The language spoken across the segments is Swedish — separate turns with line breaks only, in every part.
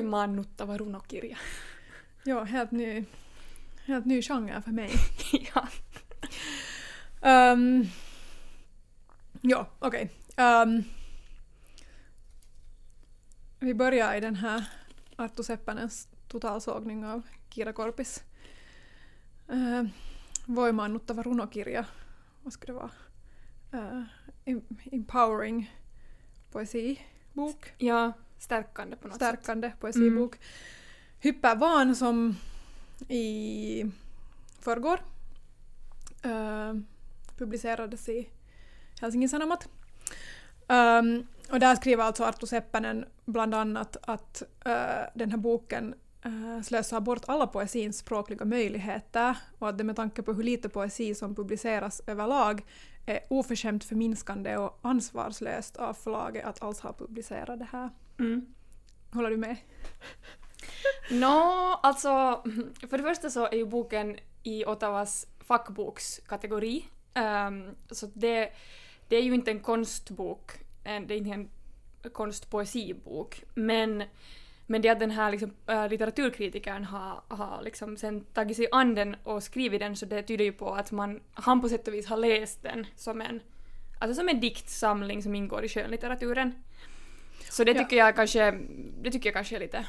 Voimaannuttava runokirja.
Ja, helt ny, helt ny genre för mig.
ja.
Um, ja, okej. Okay. Um, vi börjar i den här Arto Seppänens totalsågning av Kira Korpis uh, voimaannuttava runokirja. Vad skulle det vara? Uh, empowering poesibok.
Ja, stärkande på något
stärkande sätt. poesibok. Mm. Hyppervan som i förrgår uh, publicerades i Helsingin Sanomat. Um, och där skriver alltså Arto Seppänen bland annat att uh, den här boken uh, slösar bort alla poesins språkliga möjligheter och att det med tanke på hur lite poesi som publiceras överlag är oförskämt förminskande och ansvarslöst av förlaget att alls ha publicerat det här. Mm. Håller du med?
Nå, no, alltså för det första så är ju boken i Ottawas fackbokskategori. Um, så det, det är ju inte en konstbok, det är inte en konstpoesibok, men men det att den här liksom, äh, litteraturkritikern har, har liksom sen tagit sig an den och skrivit den så det tyder ju på att man, han på sätt och vis har läst den som en, alltså som en diktsamling som ingår i skönlitteraturen. Så det tycker ja. jag kanske, det tycker jag kanske är lite,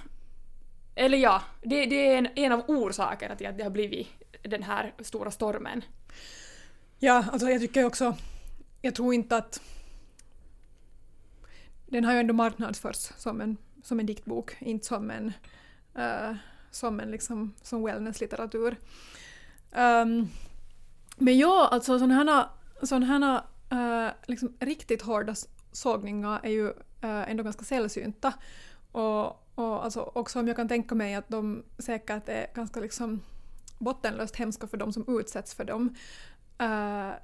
eller ja, det, det är en, en av orsakerna till att det har blivit den här stora stormen.
Ja, alltså jag tycker också, jag tror inte att den har ju ändå marknadsförts som en som en diktbok, inte som en, uh, som en liksom, som wellnesslitteratur. Um, men ja, alltså sådana här, sån här uh, liksom, riktigt hårda sågningar är ju ändå ganska sällsynta. Och, och alltså, också om jag kan tänka mig att de säkert är ganska liksom bottenlöst hemska för de som utsätts för dem,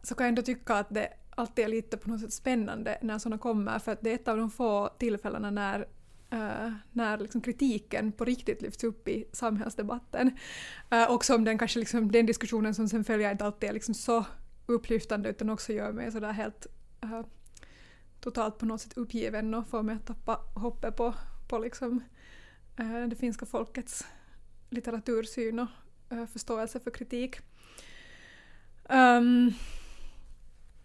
så kan jag ändå tycka att det alltid är lite på något sätt spännande när sådana kommer, för att det är ett av de få tillfällena när Uh, när liksom kritiken på riktigt lyfts upp i samhällsdebatten. Uh, och som den, kanske liksom, den diskussionen som sen följer inte alltid är liksom så upplyftande utan också gör mig sådär helt uh, totalt på något sätt uppgiven och får mig att tappa hoppet på, på liksom, eh, det finska folkets litteratursyn och eh, förståelse för kritik. Um,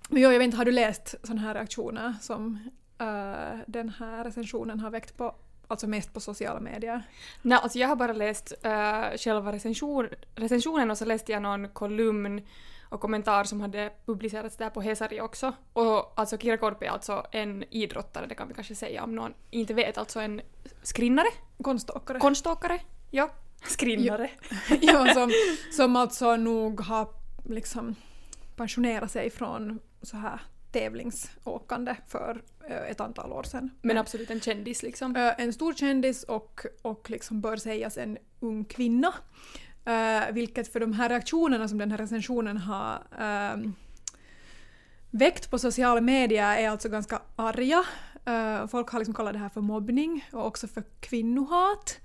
men jag vet inte, har du läst sådana här reaktioner som uh, den här recensionen har väckt på Alltså mest på sociala medier?
Nej, alltså jag har bara läst uh, själva recension, recensionen och så läste jag någon kolumn och kommentar som hade publicerats där på Hesari också. Och alltså Kira Korpi är alltså en idrottare, det kan vi kanske säga om någon inte vet, alltså en skrinnare?
Konståkare.
Konståkare, ja. Skrinnare.
ja, som, som alltså nog har liksom pensionerat sig från så här tävlingsåkande för eh, ett antal år sedan.
Men absolut en kändis liksom?
Eh, en stor kändis och, och liksom bör sägas en ung kvinna. Uh, vilket för de här reaktionerna som den här recensionen har uh, väckt på sociala medier är alltså ganska arga. Uh, folk har liksom kallat det här för mobbning och också för kvinnohat.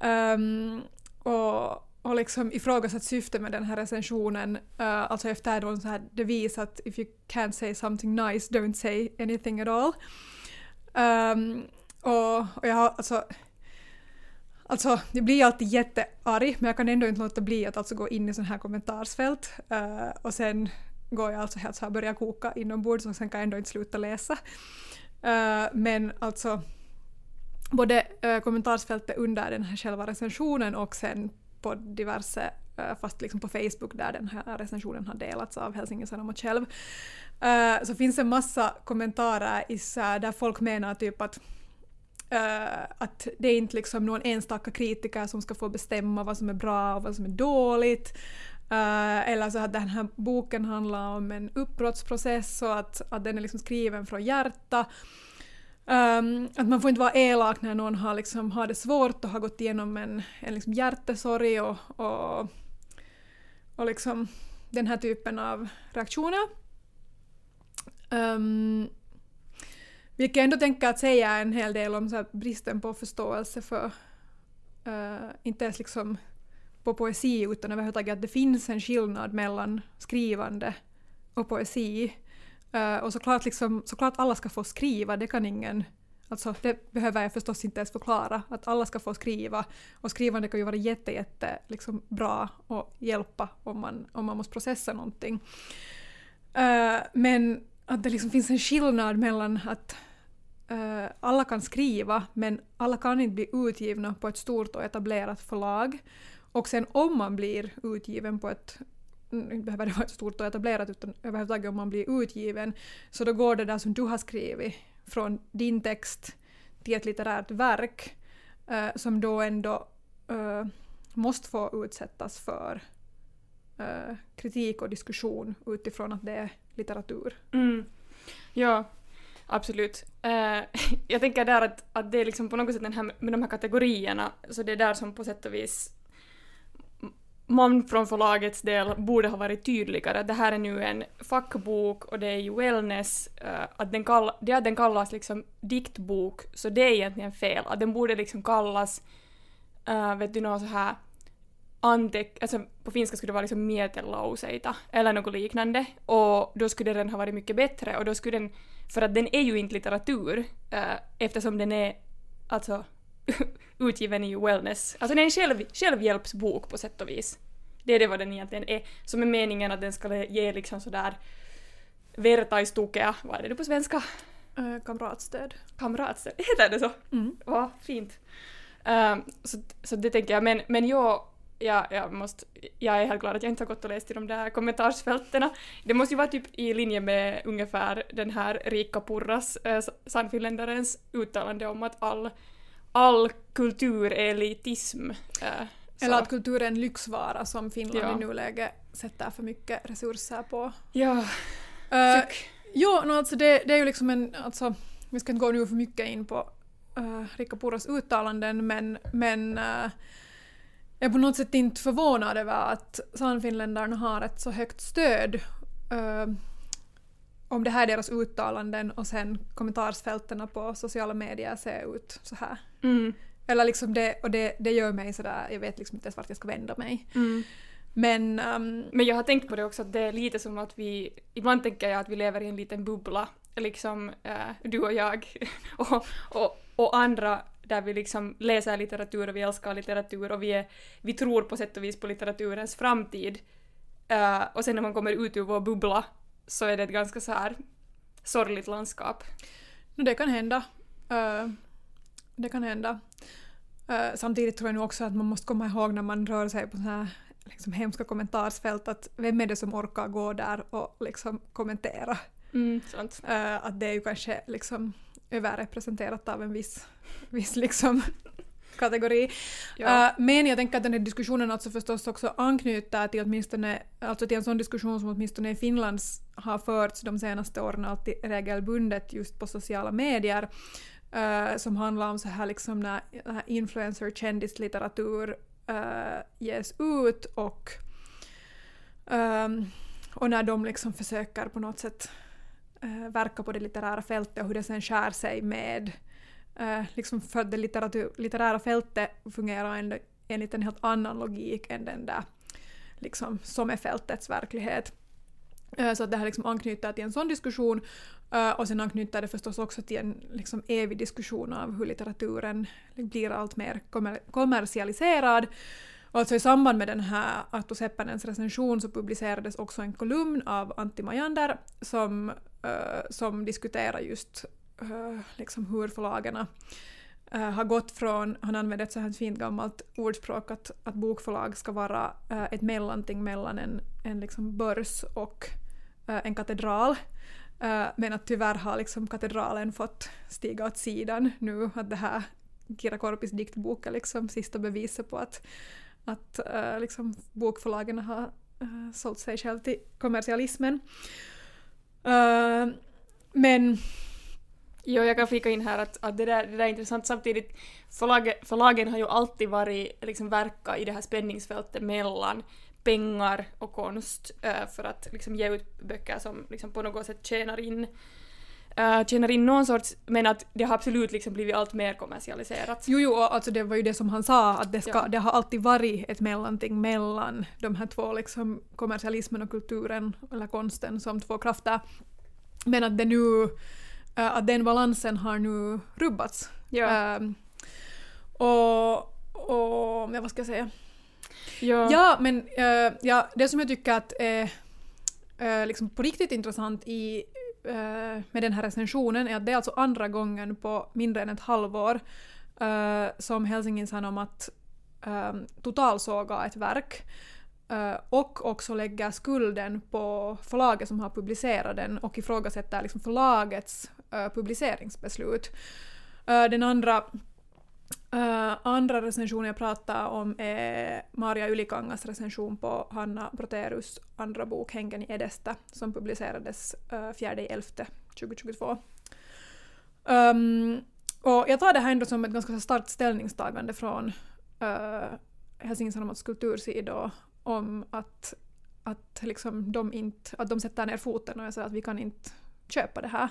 Um, och och liksom ifrågasatt syftet med den här recensionen, uh, alltså efter då så här devis att if you can't say something nice, don't say anything at all. Um, och, och jag har alltså Alltså, jag blir alltid jättearg men jag kan ändå inte låta bli att alltså gå in i sån här kommentarsfält uh, och sen går jag alltså helt så här börjar koka inombords och sen kan jag ändå inte sluta läsa. Uh, men alltså både uh, kommentarsfältet under den här själva recensionen och sen på diverse, fast liksom på Facebook där den här recensionen har delats av Helsingin Sanomat själv, så finns en massa kommentarer i där folk menar typ att Uh, att det är inte liksom någon enstaka kritiker som ska få bestämma vad som är bra och vad som är dåligt. Uh, eller så att den här boken handlar om en uppbrottsprocess och att, att den är liksom skriven från hjärta. Um, att man får inte vara elak när någon har, liksom, har det svårt och har gått igenom en, en liksom hjärtesorg och, och, och liksom den här typen av reaktioner. Um, vilket jag ändå tänker att säga en hel del om så bristen på förståelse för, uh, inte ens liksom på poesi utan överhuvudtaget att det finns en skillnad mellan skrivande och poesi. Uh, och såklart, liksom, såklart alla ska få skriva, det kan ingen Alltså det behöver jag förstås inte ens förklara, att alla ska få skriva och skrivande kan ju vara jätte, jätte liksom, bra och hjälpa om man, om man måste processa någonting. Uh, men att det liksom finns en skillnad mellan att Eh, alla kan skriva men alla kan inte bli utgivna på ett stort och etablerat förlag. Och sen om man blir utgiven på ett inte behöver det vara ett stort och etablerat utan överhuvudtaget om man blir utgiven så då går det där som du har skrivit från din text till ett litterärt verk eh, som då ändå eh, måste få utsättas för eh, kritik och diskussion utifrån att det är litteratur.
Mm. Ja, absolut. Eh, jag tänker där att, att det är liksom på något sätt den här, med de här kategorierna, så det är där som på sätt och vis man från förlagets del borde ha varit tydligare. Det här är nu en fackbok och det är ju wellness. Uh, att den kall, det att den kallas liksom diktbok, så det är egentligen fel. Att den borde liksom kallas, uh, vet du, något så här antek, alltså på finska skulle det vara liksom mietelauseita eller något liknande och då skulle den ha varit mycket bättre och då skulle den, för att den är ju inte litteratur uh, eftersom den är alltså utgiven i wellness. Alltså det är en själv, självhjälpsbok på sätt och vis. Det är det vad den egentligen är. Som är meningen att den ska ge liksom sådär vertaistukea, vad är det nu på svenska?
Uh, kamratstöd.
Kamratstöd, heter det så?
Mm.
Vad fint. Um, så, så det tänker jag, men, men jag, jag, jag, måste, jag är helt glad att jag inte har gått och läst i de där kommentarsfältena. Det måste ju vara typ i linje med ungefär den här Rika Purras, äh, Sannfinländarens uttalande om att all all kultur är elitism. Äh,
Eller att kultur är en lyxvara som Finland ja. i nuläget sätter för mycket resurser på.
Ja.
Uh, jo, no, alltså det, det är ju liksom en... Alltså, vi ska inte gå nu för mycket in på uh, Rikka Purras uttalanden men, men uh, jag är på något sätt inte förvånad över att Sannfinländarna har ett så högt stöd uh, om det här är deras uttalanden och sen kommentarsfälten på sociala medier ser ut så här.
Mm.
Eller liksom det, och det, det gör mig sådär, jag vet liksom inte ens vart jag ska vända mig.
Mm.
Men, um,
Men jag har tänkt på det också att det är lite som att vi, ibland tänker jag att vi lever i en liten bubbla, liksom äh, du och jag och, och, och andra där vi liksom läser litteratur och vi älskar litteratur och vi, är, vi tror på sätt och vis på litteraturens framtid. Uh, och sen när man kommer ut ur vår bubbla så är det ett ganska så här sorgligt landskap.
Det kan hända. Uh, det kan hända. Uh, samtidigt tror jag nog också att man måste komma ihåg när man rör sig på så här liksom hemska kommentarsfält att vem är det som orkar gå där och liksom kommentera?
Mm, sant.
Uh, att det är ju kanske liksom överrepresenterat av en viss, viss liksom kategori. Ja. Uh, men jag tänker att den här diskussionen alltså förstås också anknyter till åtminstone, alltså till en sån diskussion som åtminstone i Finland har förts de senaste åren alltid regelbundet just på sociala medier. Uh, som handlar om så här liksom när, när influencer kändislitteratur uh, ges ut och, um, och när de liksom försöker på något sätt uh, verka på det litterära fältet och hur det sen skär sig med Uh, liksom för det litteratur, litterära fältet fungerar ändå enligt en helt annan logik än den där liksom, som är fältets verklighet. Eh, så att det här liksom anknyter till en sån diskussion och sen anknyter det förstås också till en liksom, evig diskussion av hur litteraturen blir allt mer kommer kommersialiserad. Och alltså i samband med den här Arto Seppänens recension så publicerades också en kolumn av Antti Majander som, Eh, som diskuterar just uh, liksom hur förlagen uh, har gått från, han använder ett så här fint gammalt ordspråk att, att bokförlag ska vara uh, ett mellanting mellan en, en liksom börs och en katedral. men att tyvärr har liksom katedralen fått stiga åt sidan nu, att det här Kira Korpis diktbok är liksom sista beviset på att, att liksom bokförlagen har sålt sig själv till kommersialismen men
Jo, jag kan flika in här att, att ah, det, där, det där är intressant. Samtidigt, förlag, förlagen har ju alltid varit, liksom verka i det här spänningsfältet mellan pengar och konst äh, för att liksom ge ut böcker som liksom på något sätt tjänar in Uh, tjänar in någon sorts, men att det har absolut liksom blivit allt mer kommersialiserat.
Jo, jo, alltså det var ju det som han sa, att det, ska, ja. det har alltid varit ett mellanting mellan de här två, liksom kommersialismen och kulturen, eller konsten, som två krafter. Men att det nu uh, att den balansen har nu rubbats.
Ja.
Um, och, och, ja, vad ska jag säga?
ja.
Ja, men uh, ja, det som jag tycker att är uh, liksom på riktigt intressant i, uh, Eh, med den här recensionen är att det är alltså andra gången på mindre än ett halvår eh, som Helsingin om att eh, totalsåga ett verk och också lägga skulden på förlaget som har publicerat den och ifrågasätter liksom förlagets publiceringsbeslut. Den andra Uh, andra recensionen jag pratar om är Maria Ylikangas recension på Hanna Broterus andra bok Hängen i Edesta som publicerades uh, 4.11.2022. Um, och jag tar det här ändå som ett ganska starkt ställningstagande från uh, Helsingin Sanomats kultursida om att, att, liksom de inte, att de sätter ner foten och säger att vi kan inte köpa det här.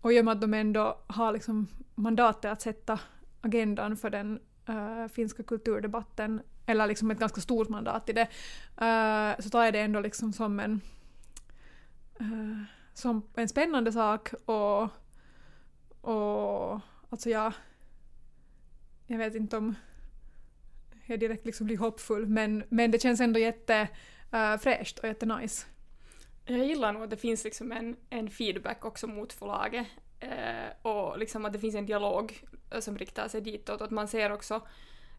Och i och med att de ändå har liksom mandatet att sätta agendan för den uh, finska kulturdebatten, eller liksom ett ganska stort mandat i det, uh, så tar jag det ändå liksom som en, uh, som en spännande sak och, och alltså jag, jag vet inte om jag direkt liksom blir hoppfull men, men det känns ändå jättefräscht uh, och jättenice.
Jag gillar nog att det finns liksom en, en feedback också mot förlaget eh, och liksom att det finns en dialog eh, som riktar sig ditåt och att man ser också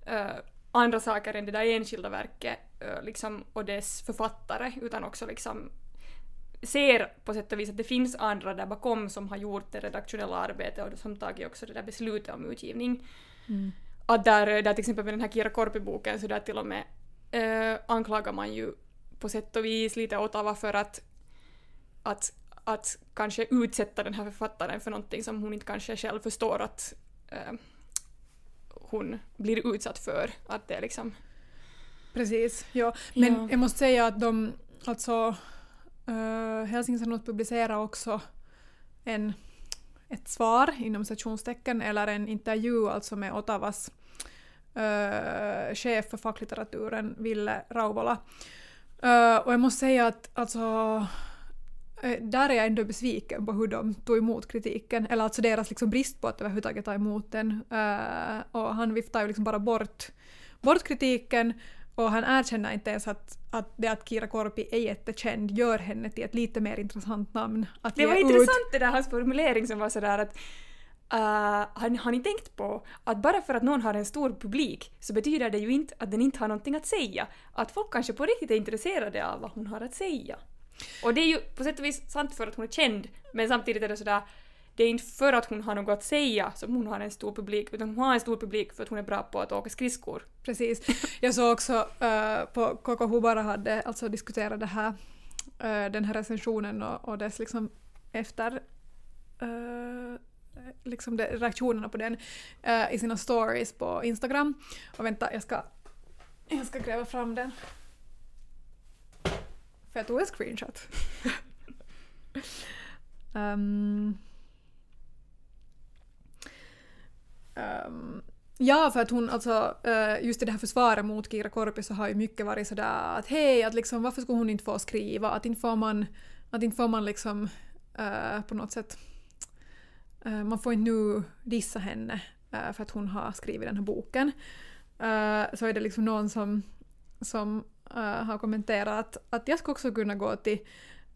eh, andra saker än det där enskilda verket eh, liksom, och dess författare utan också liksom ser på sätt och vis att det finns andra där bakom som har gjort det redaktionella arbetet och som tagit också det där beslutet om utgivning.
Mm.
Att där, där till exempel med den här Kira Korpi-boken så där till och med eh, anklagar man ju på sätt och vis lite Ottawa för att, att, att kanske utsätta den här författaren för någonting som hon inte kanske själv förstår att eh, hon blir utsatt för. Att det liksom...
Precis, ja. Men
Ja.
jag måste säga att de, alltså uh, Helsingin publicerar också en, ett svar inom stationstecken eller en intervju alltså med Ottawas uh, chef för facklitteraturen Ville Rauvola. Uh, och jag måste säga att alltså eh, där är jag ändå besviken på hur de tog emot kritiken, eller alltså deras liksom brist på att överhuvudtaget ta emot den. Eh, och han viftar ju liksom bara bort, bort kritiken och han erkänner inte ens att, att det att Kira Korpi är jättekänd gör henne till ett lite mer intressant namn att
Det var
ut.
intressant det där hans formulering som var sådär att uh, han har ni tänkt på att bara för att någon har en stor publik så betyder det ju inte att den inte har någonting att säga. Att folk kanske på riktigt är intresserade av vad hon har att säga. Och det är ju på sätt och vis sant för att hon är känd men samtidigt är det sådär det är inte för att hon har något att säga som hon har en stor publik utan hon har en stor publik för att hon är bra på att åka skridskor.
Precis. Jag såg också uh, på KKH bara hade alltså diskuterat det här, uh, den här recensionen och, och dess liksom efter uh, liksom de, reaktionerna på den uh, i sina stories på Instagram. Och vänta, jag ska, jag ska gräva fram den. För jag tog en screenshot. um, um, Ja, för att hon alltså, eh, just i det här försvaret mot Kira Korpi så har ju mycket varit sådär att hej, att liksom, varför skulle hon inte få skriva? Att inte får man, att inte får man liksom eh, på något sätt, eh, man får inte nu dissa henne eh, för att hon har skrivit den här boken. Så är det liksom någon som, som Äh, har kommenterat att, att jag skulle också kunna gå till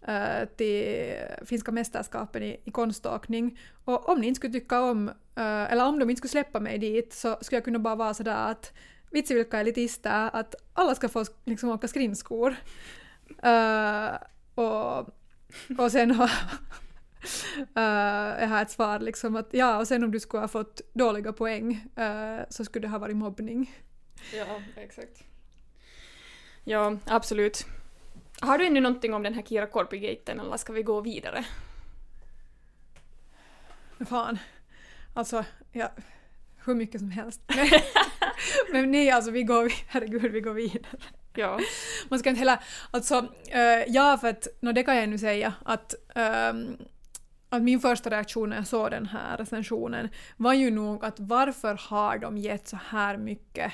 äh, till finska mästerskapen i, i konståkning. Och om ni inte skulle tycka om, äh, eller om de inte skulle släppa mig dit så skulle jag kunna bara vara sådär att vitsi vilka elitister, att alla ska få liksom åka skridskor. Äh, och, och sen har uh, jag har ett svar liksom att ja, och sen om du skulle ha fått dåliga poäng eh, så skulle det ha varit mobbning.
Ja, exakt. Ja, absolut. Har du ännu någonting om den här Kira Korpi-gaten eller ska vi gå vidare?
Fan. Alltså, ja, hur mycket som helst. Men nej, alltså vi går, herregud, vi går vidare.
Ja.
Man ska inte heller, alltså, eh, ja för att, no, det kan jag nu säga att, ehm, att min första reaktion när jag såg den här recensionen var ju nog att varför har de gett så här mycket,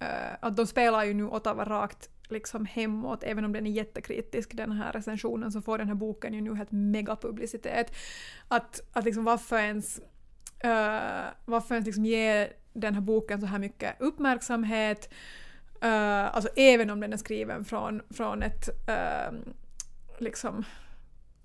Eh, att de spelar ju nu Ottawa rakt liksom hemåt, även om den är jättekritisk, den här recensionen, så får den här boken ju nu helt megapublicitet. Att, att liksom varför ens, uh, varför ens liksom ge den här boken så här mycket uppmärksamhet, uh, alltså även om den är skriven från, från ett uh, liksom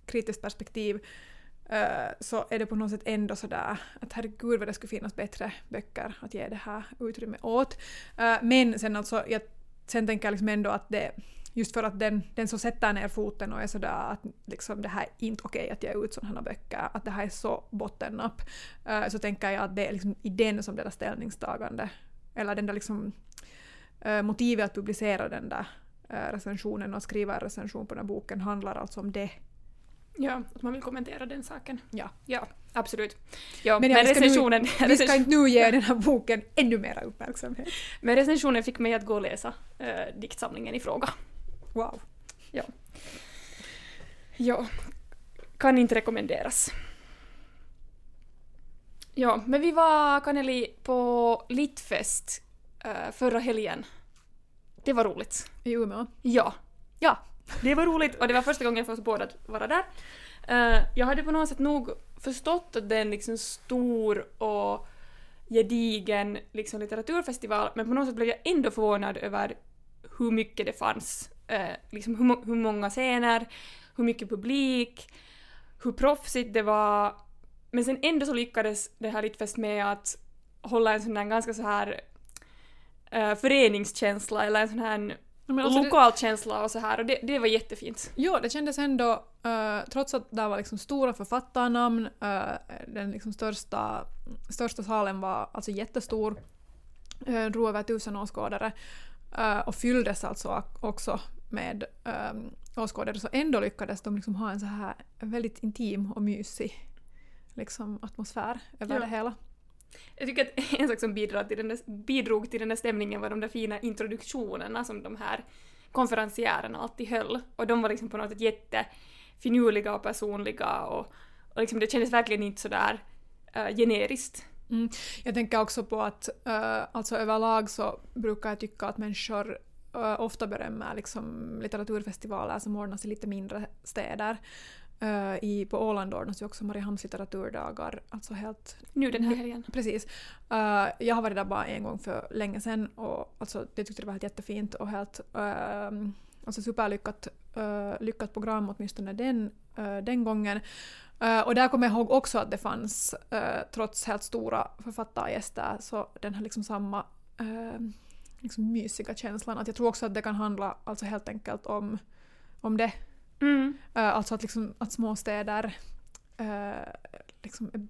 kritiskt perspektiv, Uh, Eh, så är det på något sätt ändå sådär att herregud vad det skulle finnas bättre böcker att ge det här utrymme åt. Eh, men sen alltså, jag, sen tänker jag liksom ändå att det, just för att den, den som sätter ner foten och är sådär att liksom det här är inte okej att ge ut sådana här böcker, att det här är så bottennapp, uh, så tänker jag att det är liksom i den som deras ställningstagande, eller den där liksom motivet att publicera den där recensionen och skriva en recension på den här boken handlar alltså om det
Ja, att man vill kommentera den saken.
Ja.
Ja, absolut. Ja,
Men,
men,
ja, vi, ska
recensionen,
nu, vi ska inte nu ge den här boken ännu mera uppmärksamhet.
men recensionen fick mig att gå och läsa äh, diktsamlingen i fråga.
Wow.
Ja, kan inte rekommenderas. Ja, men vi var Kaneli på Litfest äh, förra helgen. Det var roligt.
I Umeå.
Ja. Ja, det var roligt och det var första gången för oss båda att vara där. Eh, jag hade på något sätt nog förstått att det är en liksom stor och gedigen liksom litteraturfestival men på något sätt blev jag ändå förvånad över hur mycket det fanns. Uh, liksom hur, hur många scener, hur mycket publik, hur proffsigt det var. Men sen ändå så lyckades det här Littfest med att hålla en sån där ganska så här uh, föreningskänsla eller en sån här
men alltså det,
lokal känsla och så här och det, det var jättefint.
jo, det kändes ändå, uh, trots att det var liksom stora författarnamn, uh, den liksom största, största salen var alltså jättestor, uh, drog över tusen åskådare uh, och fylldes alltså också med um, åskådare så ändå lyckades de liksom ha en så här väldigt intim och mysig liksom, atmosfär över
Ja.
det hela.
Jag tycker att en sak som bidrog till, den där, bidrog till den där stämningen var de där fina introduktionerna som de här konferenciärerna alltid höll. Och de var liksom på något sätt jättefinurliga och personliga och, och liksom det kändes verkligen inte sådär uh, eh, generiskt.
Mm. Jag tänker också på att uh, alltså överlag så brukar jag tycka att människor uh, ofta berömmer liksom litteraturfestivaler som ordnas i lite mindre städer. Uh, i, på Åland ordnas ju också Mariehamns litteraturdagar, alltså helt
Nu den här helgen.
Precis. Uh, jag har varit där bara en gång för länge sedan och alltså, det tyckte det var helt jättefint och helt uh, alltså superlyckat uh, lyckat program åtminstone den, uh, den gången. Och där kommer jag ihåg också att det fanns, trots helt stora författargäster, så den här liksom samma uh, liksom mysiga känslan. Att jag tror också att det kan handla alltså helt enkelt om, om det.
Mm.
Uh, alltså att, liksom, att småstäder uh, liksom är-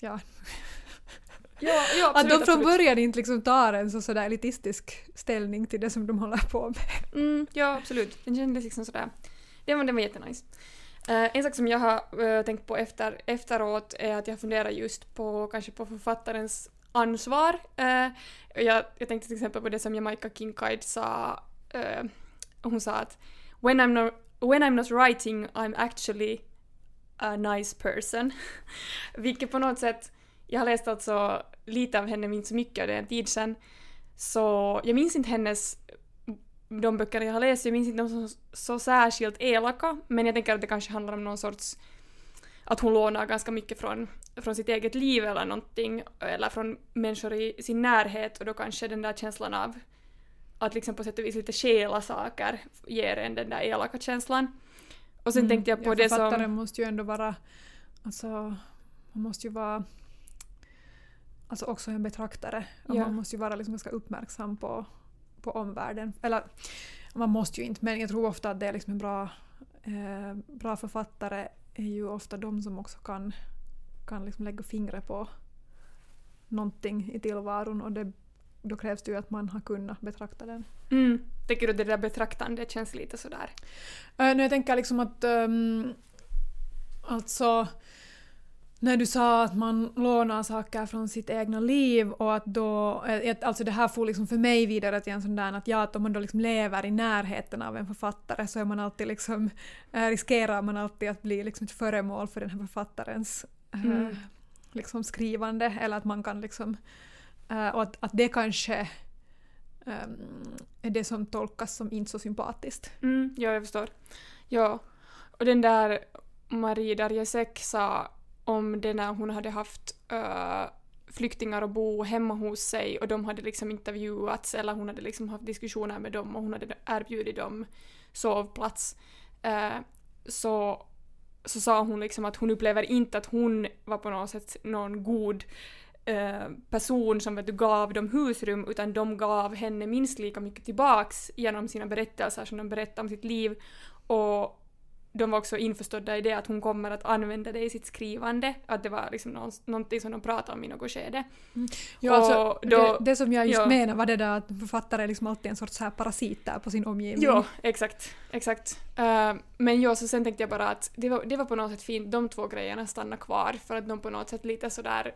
ja,
Ja, ja
att
absolut,
de från början inte liksom tar en så sådär elitistisk ställning till det som de håller på med.
Mm, ja, absolut. Den kändes liksom sådär. Den var, den var jättenice. Eh, en sak som jag har eh, tänkt på efter, efteråt är att jag funderar just på kanske på författarens ansvar. Eh, jag, jag tänkte till exempel på det som Jamaica Kincaid sa. eh, hon sa att when I'm, not, when I'm not writing I'm actually a nice person. Vilket på något sätt, jag har läst alltså lite av henne, inte så mycket av det en tid sedan. Så jag minns inte hennes de böcker jag har läst, jag minns inte de som så särskilt elaka, men jag tänker att det kanske handlar om någon sorts att hon lånar ganska mycket från, från sitt eget liv eller någonting, eller från människor i sin närhet och då kanske den där känslan av att liksom på sätt och vis lite stjäla saker ger en den där elaka känslan. Och sen tänkte jag på
Mm. ja,
det
författaren
som...
måste ju ändå vara, alltså, man måste ju vara alltså också en betraktare. Och
Ja.
Man måste ju vara liksom ganska uppmärksam på, på omvärlden. Eller man måste ju inte, men jag tror ofta att det är liksom en bra, eh, bra författare är ju ofta de som också kan, kan liksom lägga fingret på någonting i tillvaron och det, då krävs det ju att man har kunnat betrakta den.
Mm, tänker du det där betraktandet känns lite sådär?
Uh, jag tänker liksom att um, alltså när du sa att man lånar saker från sitt egna liv och att då, eh, alltså det här får liksom för mig vidare till en sån där att ja, att om man då liksom lever i närheten av en författare så är man alltid liksom, eh, riskerar man alltid att bli liksom ett föremål för den här författarens eh,
Mm.
liksom skrivande eller att man kan liksom, Uh, och att, att det kanske um, är det som tolkas som inte så sympatiskt.
Mm, ja, jag förstår. Ja. Och den där Marie Darjesek sa om det när hon hade haft uh, flyktingar att bo hemma hos sig och de hade liksom intervjuats eller hon hade liksom haft diskussioner med dem och hon hade erbjudit dem sovplats. Uh, så, så sa hon liksom att hon upplever inte att hon var på något sätt någon god uh, person som vet du, gav dem husrum utan de gav henne minst lika mycket tillbaks genom sina berättelser som de berättade om sitt liv och de var också införstådda i det att hon kommer att använda det i sitt skrivande, att det var liksom någonting som de pratade om i något skede.
Mm. Jo, alltså, då, det, det, som jag just ja. menar var det där att författare är liksom alltid en sorts här parasit där på sin omgivning.
Jo, exakt. exakt. Uh, men jo, så sen tänkte jag bara att det var, det var på något sätt fint, de två grejerna stannar kvar för att de på något sätt lite sådär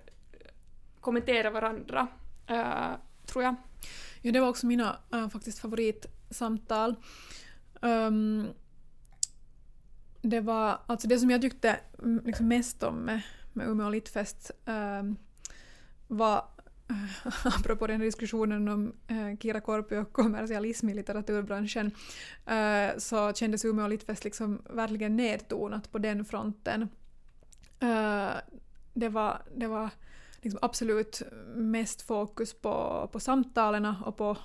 kommentera varandra, uh, tror jag.
Ja, det var också mina uh, faktiskt favoritsamtal. Um, det var, alltså det som jag tyckte mm, liksom mest om med, med Umeå Littfest um, ehm, var eh, apropå den diskussionen om uh, Kira Korpi och kommersialism i litteraturbranschen uh, så kändes Umeå Littfest liksom verkligen nedtonat på den fronten. Uh, det var, det var liksom absolut mest fokus på, på samtalen och på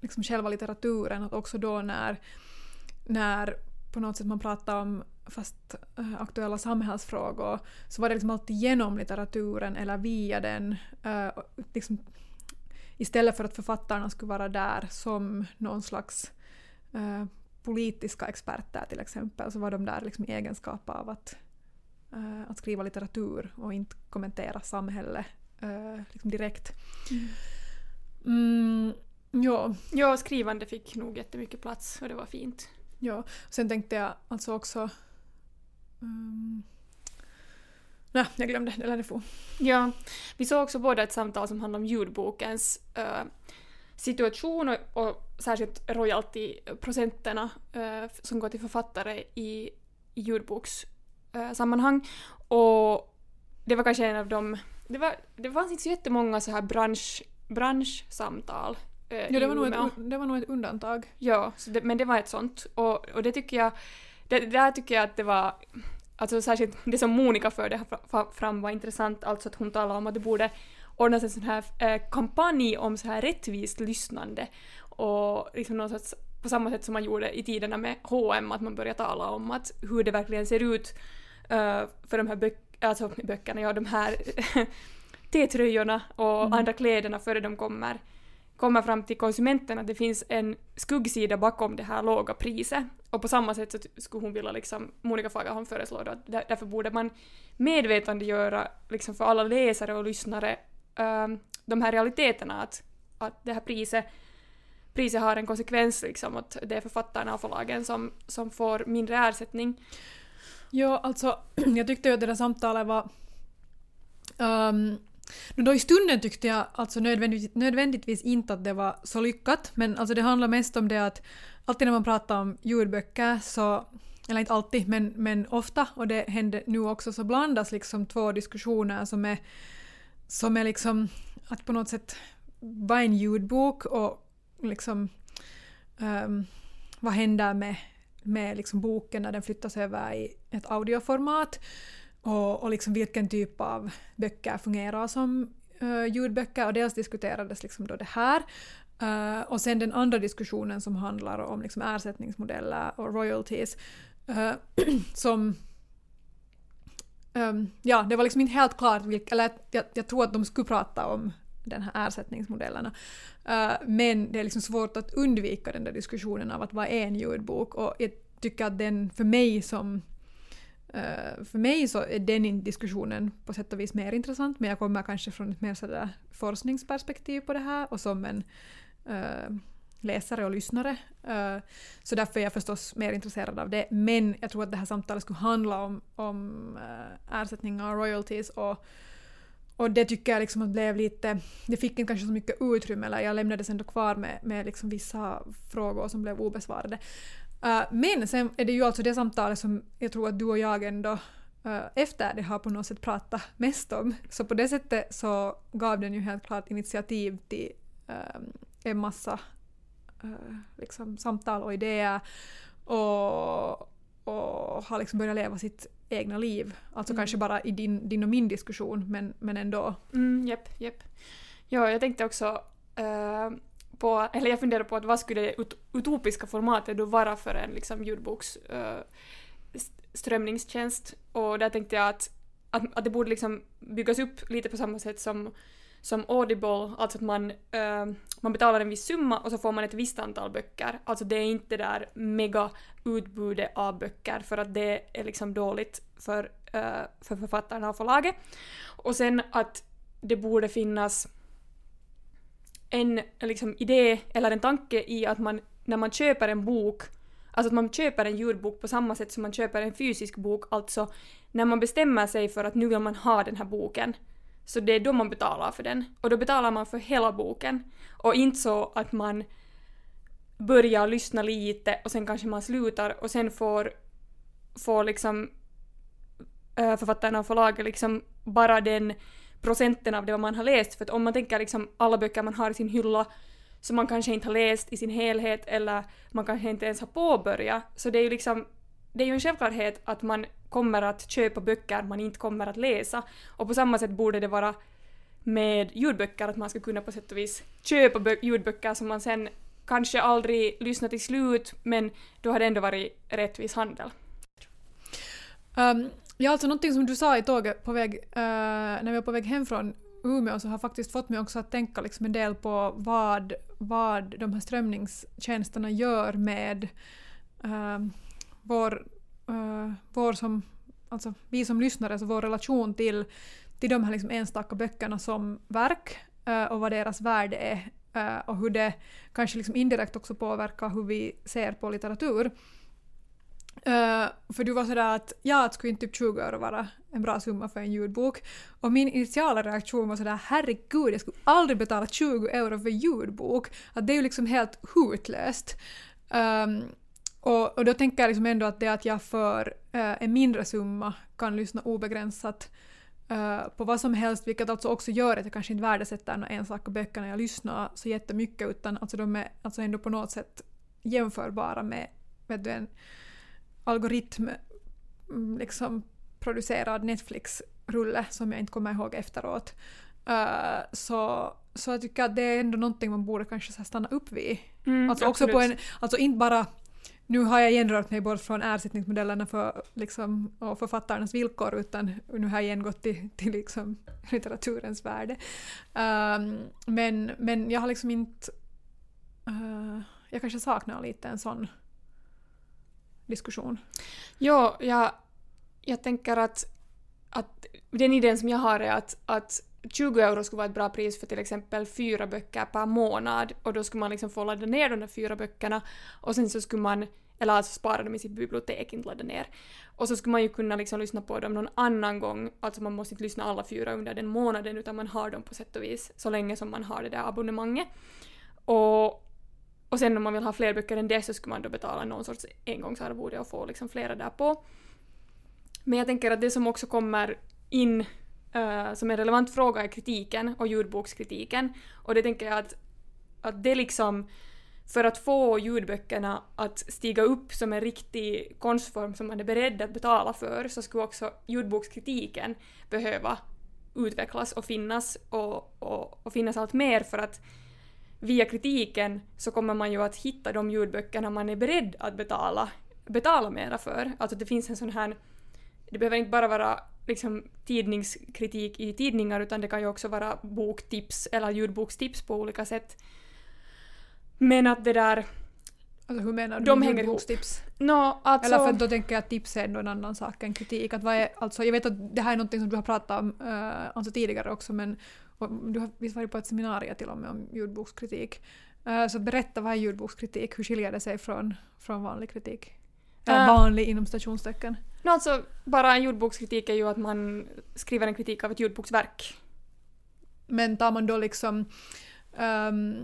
liksom själva litteraturen. Att också då när, när på något sätt man pratar om fast eh, aktuella samhällsfrågor så var det liksom alltid genom litteraturen eller via den. Uh, liksom, istället för att författarna skulle vara där som någon slags uh, politiska experter till exempel så var de där liksom i egenskap av att, att skriva litteratur och inte kommentera samhället liksom direkt. Mm. Mm, ja.
ja, skrivande fick nog jättemycket plats och det var fint.
Ja, sen tänkte jag alltså också... Um, nej, jag glömde, det lär det få.
Ja, vi såg också båda ett samtal som handlade om ljudbokens uh, situation och, och särskilt royaltyprocenterna uh, som går till författare i, i ljudbokssammanhang. Uh, och det var kanske en av de... Det, var, det fanns inte så jättemånga så här bransch, branschsamtal
eh, ja, det var, nog ett, det var nog ett undantag.
Ja, det, men det var ett sånt. Och, och det tycker jag... Det, det där tycker jag att det var... Alltså särskilt det som Monica förde fram var intressant, alltså att hon talade om att det borde ordnas en sån här eh, kampanj om så här rättvist lyssnande. Och liksom någon sorts, på samma sätt som man gjorde i tiderna med H&M att man började tala om att hur det verkligen ser ut uh, för de här böc alltså, böckerna, ja de här T-tröjorna och mm. andra kläderna före de kommer kommer fram till konsumenten att det finns en skuggsida bakom det här låga priset. Och på samma sätt så skulle hon vilja liksom, Monica Fagerholm föreslår då att därför borde man medvetandegöra liksom för alla läsare och lyssnare um, de här realiteterna att, att det här priset priset har en konsekvens liksom att det är författarna och förlagen som, som får mindre ersättning.
Ja, alltså jag tyckte ju att det där samtalet var um, då I stunden tyckte jag alltså nödvändigtvis, nödvändigtvis inte att det var så lyckat, men alltså det handlar mest om det att alltid när man pratar om ljudböcker så eller inte alltid, men, men ofta, och det händer nu också, så blandas liksom två diskussioner som är, som är liksom att på något sätt vara en ljudbok och liksom um, vad händer med, med liksom boken när den flyttas över i ett audioformat. Och, och liksom vilken typ av böcker fungerar som uh, ljudböcker. Och dels diskuterades liksom då det här uh, och sen den andra diskussionen som handlar om liksom ersättningsmodeller och royalties uh, som um, ja, det var liksom inte helt klart, vilka, eller jag, jag tror att de skulle prata om den här ersättningsmodellerna. Uh, men det är liksom svårt att undvika den där diskussionen av att vad är en ljudbok och jag tycker att den för mig som Uh, för mig så är den diskussionen på sätt och vis mer intressant men jag kommer kanske från ett mer sådär forskningsperspektiv på det här och som en uh, läsare och lyssnare. Så därför är jag förstås mer intresserad av det. Men jag tror att det här samtalet skulle handla om, om ersättningar och royalties och, och det tycker jag liksom att blev lite... Det fick inte kanske så mycket utrymme eller jag lämnades ändå kvar med, med liksom vissa frågor som blev obesvarade. Uh, men sen är det ju alltså det samtalet som jag tror att du och jag ändå uh, efter det har på något sätt pratat mest om. Så på det sättet så gav den ju helt klart initiativ till uh, en massa uh, liksom, samtal och idéer och, och har liksom börjat leva sitt egna liv. Alltså
Mm.
kanske bara i din, din och min diskussion men, men ändå.
Mm, japp, japp. Ja, jag tänkte också eh, på, eller jag funderade på att vad skulle det ut, utopiska formatet då vara för en liksom, ljudboks eh, strömningstjänst. Och där tänkte jag att, att, att det borde liksom byggas upp lite på samma sätt som, som Audible, alltså att man, uh, man betalar en viss summa och så får man ett visst antal böcker. Alltså det är inte det där mega utbudet av böcker för att det är liksom dåligt för, uh, för författarna och förlaget. Och sen att det borde finnas en liksom, idé eller en tanke i att man när man köper en bok, alltså att man köper en ljudbok på samma sätt som man köper en fysisk bok, alltså när man bestämmer sig för att nu vill man ha den här boken, så det är då man betalar för den. Och då betalar man för hela boken. Och inte så att man börjar lyssna lite och sen kanske man slutar och sen får, får liksom eh, författarna och förlaget liksom bara den procenten av det man har läst. För att om man tänker liksom alla böcker man har i sin hylla som man kanske inte har läst i sin helhet eller man kanske inte ens har påbörjat. Så det är ju liksom det är ju en självklarhet att man kommer att köpa böcker man inte kommer att läsa. Och på samma sätt borde det vara med ljudböcker, att man ska kunna på sätt och vis köpa ljudböcker som man sen kanske aldrig lyssnar till slut, men då har det ändå varit rättvis handel.
Um, ja, alltså någonting som du sa i tåget på väg, uh, när vi var på väg hem från Umeå så har faktiskt fått mig också att tänka liksom en del på vad, vad de här strömningstjänsterna gör med uh, vår, uh, vår som, alltså vi som lyssnare, alltså vår relation till, till de här liksom enstaka böckerna som verk uh, och vad deras värde är uh, och hur det kanske liksom indirekt också påverkar hur vi ser på litteratur. Uh, för du var sådär att ja, att skulle inte typ 20 öre vara en bra summa för en ljudbok? Och min initiala reaktion var sådär herregud, jag skulle aldrig betala 20 euro för ljudbok. Att det är ju liksom helt hutlöst. Um, och, och då tänker jag liksom ändå att det att jag för eh, en mindre summa kan lyssna obegränsat eh, på vad som helst, vilket alltså också gör att jag kanske inte värdesätter några enstaka böcker när jag lyssnar så jättemycket, utan alltså de är alltså ändå på något sätt jämförbara med vet du, en algoritm mm, liksom producerad Netflix-rulle som jag inte kommer ihåg efteråt. Eh, så, så jag tycker att det är ändå någonting man borde kanske stanna upp vid.
Mm,
Alltså också på
absolut.
en, alltså inte bara nu har jag igen rört mig bort från ersättningsmodellerna för, liksom, och författarnas villkor utan nu har jag igen gått till, till liksom, litteraturens värde. Um, men, men jag har liksom inte... Uh, jag kanske saknar lite en sån diskussion.
Jo, jag, jag tänker att, att den idén som jag har är att, att 20 euro skulle vara ett bra pris för till exempel fyra böcker per månad och då skulle man liksom få ladda ner de där fyra böckerna och sen så skulle man, eller alltså spara dem i sitt bibliotek, inte ladda ner. Och så skulle man ju kunna liksom lyssna på dem någon annan gång, alltså man måste inte lyssna alla fyra under den månaden utan man har dem på sätt och vis så länge som man har det där abonnemanget. Och, och sen om man vill ha fler böcker än det så skulle man då betala någon sorts engångsarvode och få liksom flera där på. Men jag tänker att det som också kommer in Eh, som en relevant fråga är kritiken och ljudbokskritiken. Och det tänker jag att, att det liksom för att få ljudböckerna att stiga upp som en riktig konstform som man är beredd att betala för så skulle också ljudbokskritiken behöva utvecklas och finnas och, och, och finnas allt mer för att via kritiken så kommer man ju att hitta de ljudböckerna man är beredd att betala, betala mera för. Alltså det finns en sån här, det behöver inte bara vara liksom tidningskritik i tidningar utan det kan ju också vara boktips eller ljudbokstips på olika sätt. Men att det där,
Alltså hur menar du
De
med ljudbokstips?
nå alltså...
Eller för att då tänker jag att tips är ändå en annan sak än kritik. Att vad är, alltså, jag vet att det här är någonting som du har pratat om uh, alltså tidigare också men du har visst varit på ett seminarium till och med om ljudbokskritik. Eh, så berätta, vad är ljudbokskritik? Hur skiljer det sig från, från vanlig kritik? Eller
Eh.
vanlig inom stationstecken.
Nå, alltså, bara en ljudbokskritik är ju att man skriver en kritik av ett ljudboksverk.
Men tar man då liksom... ehm,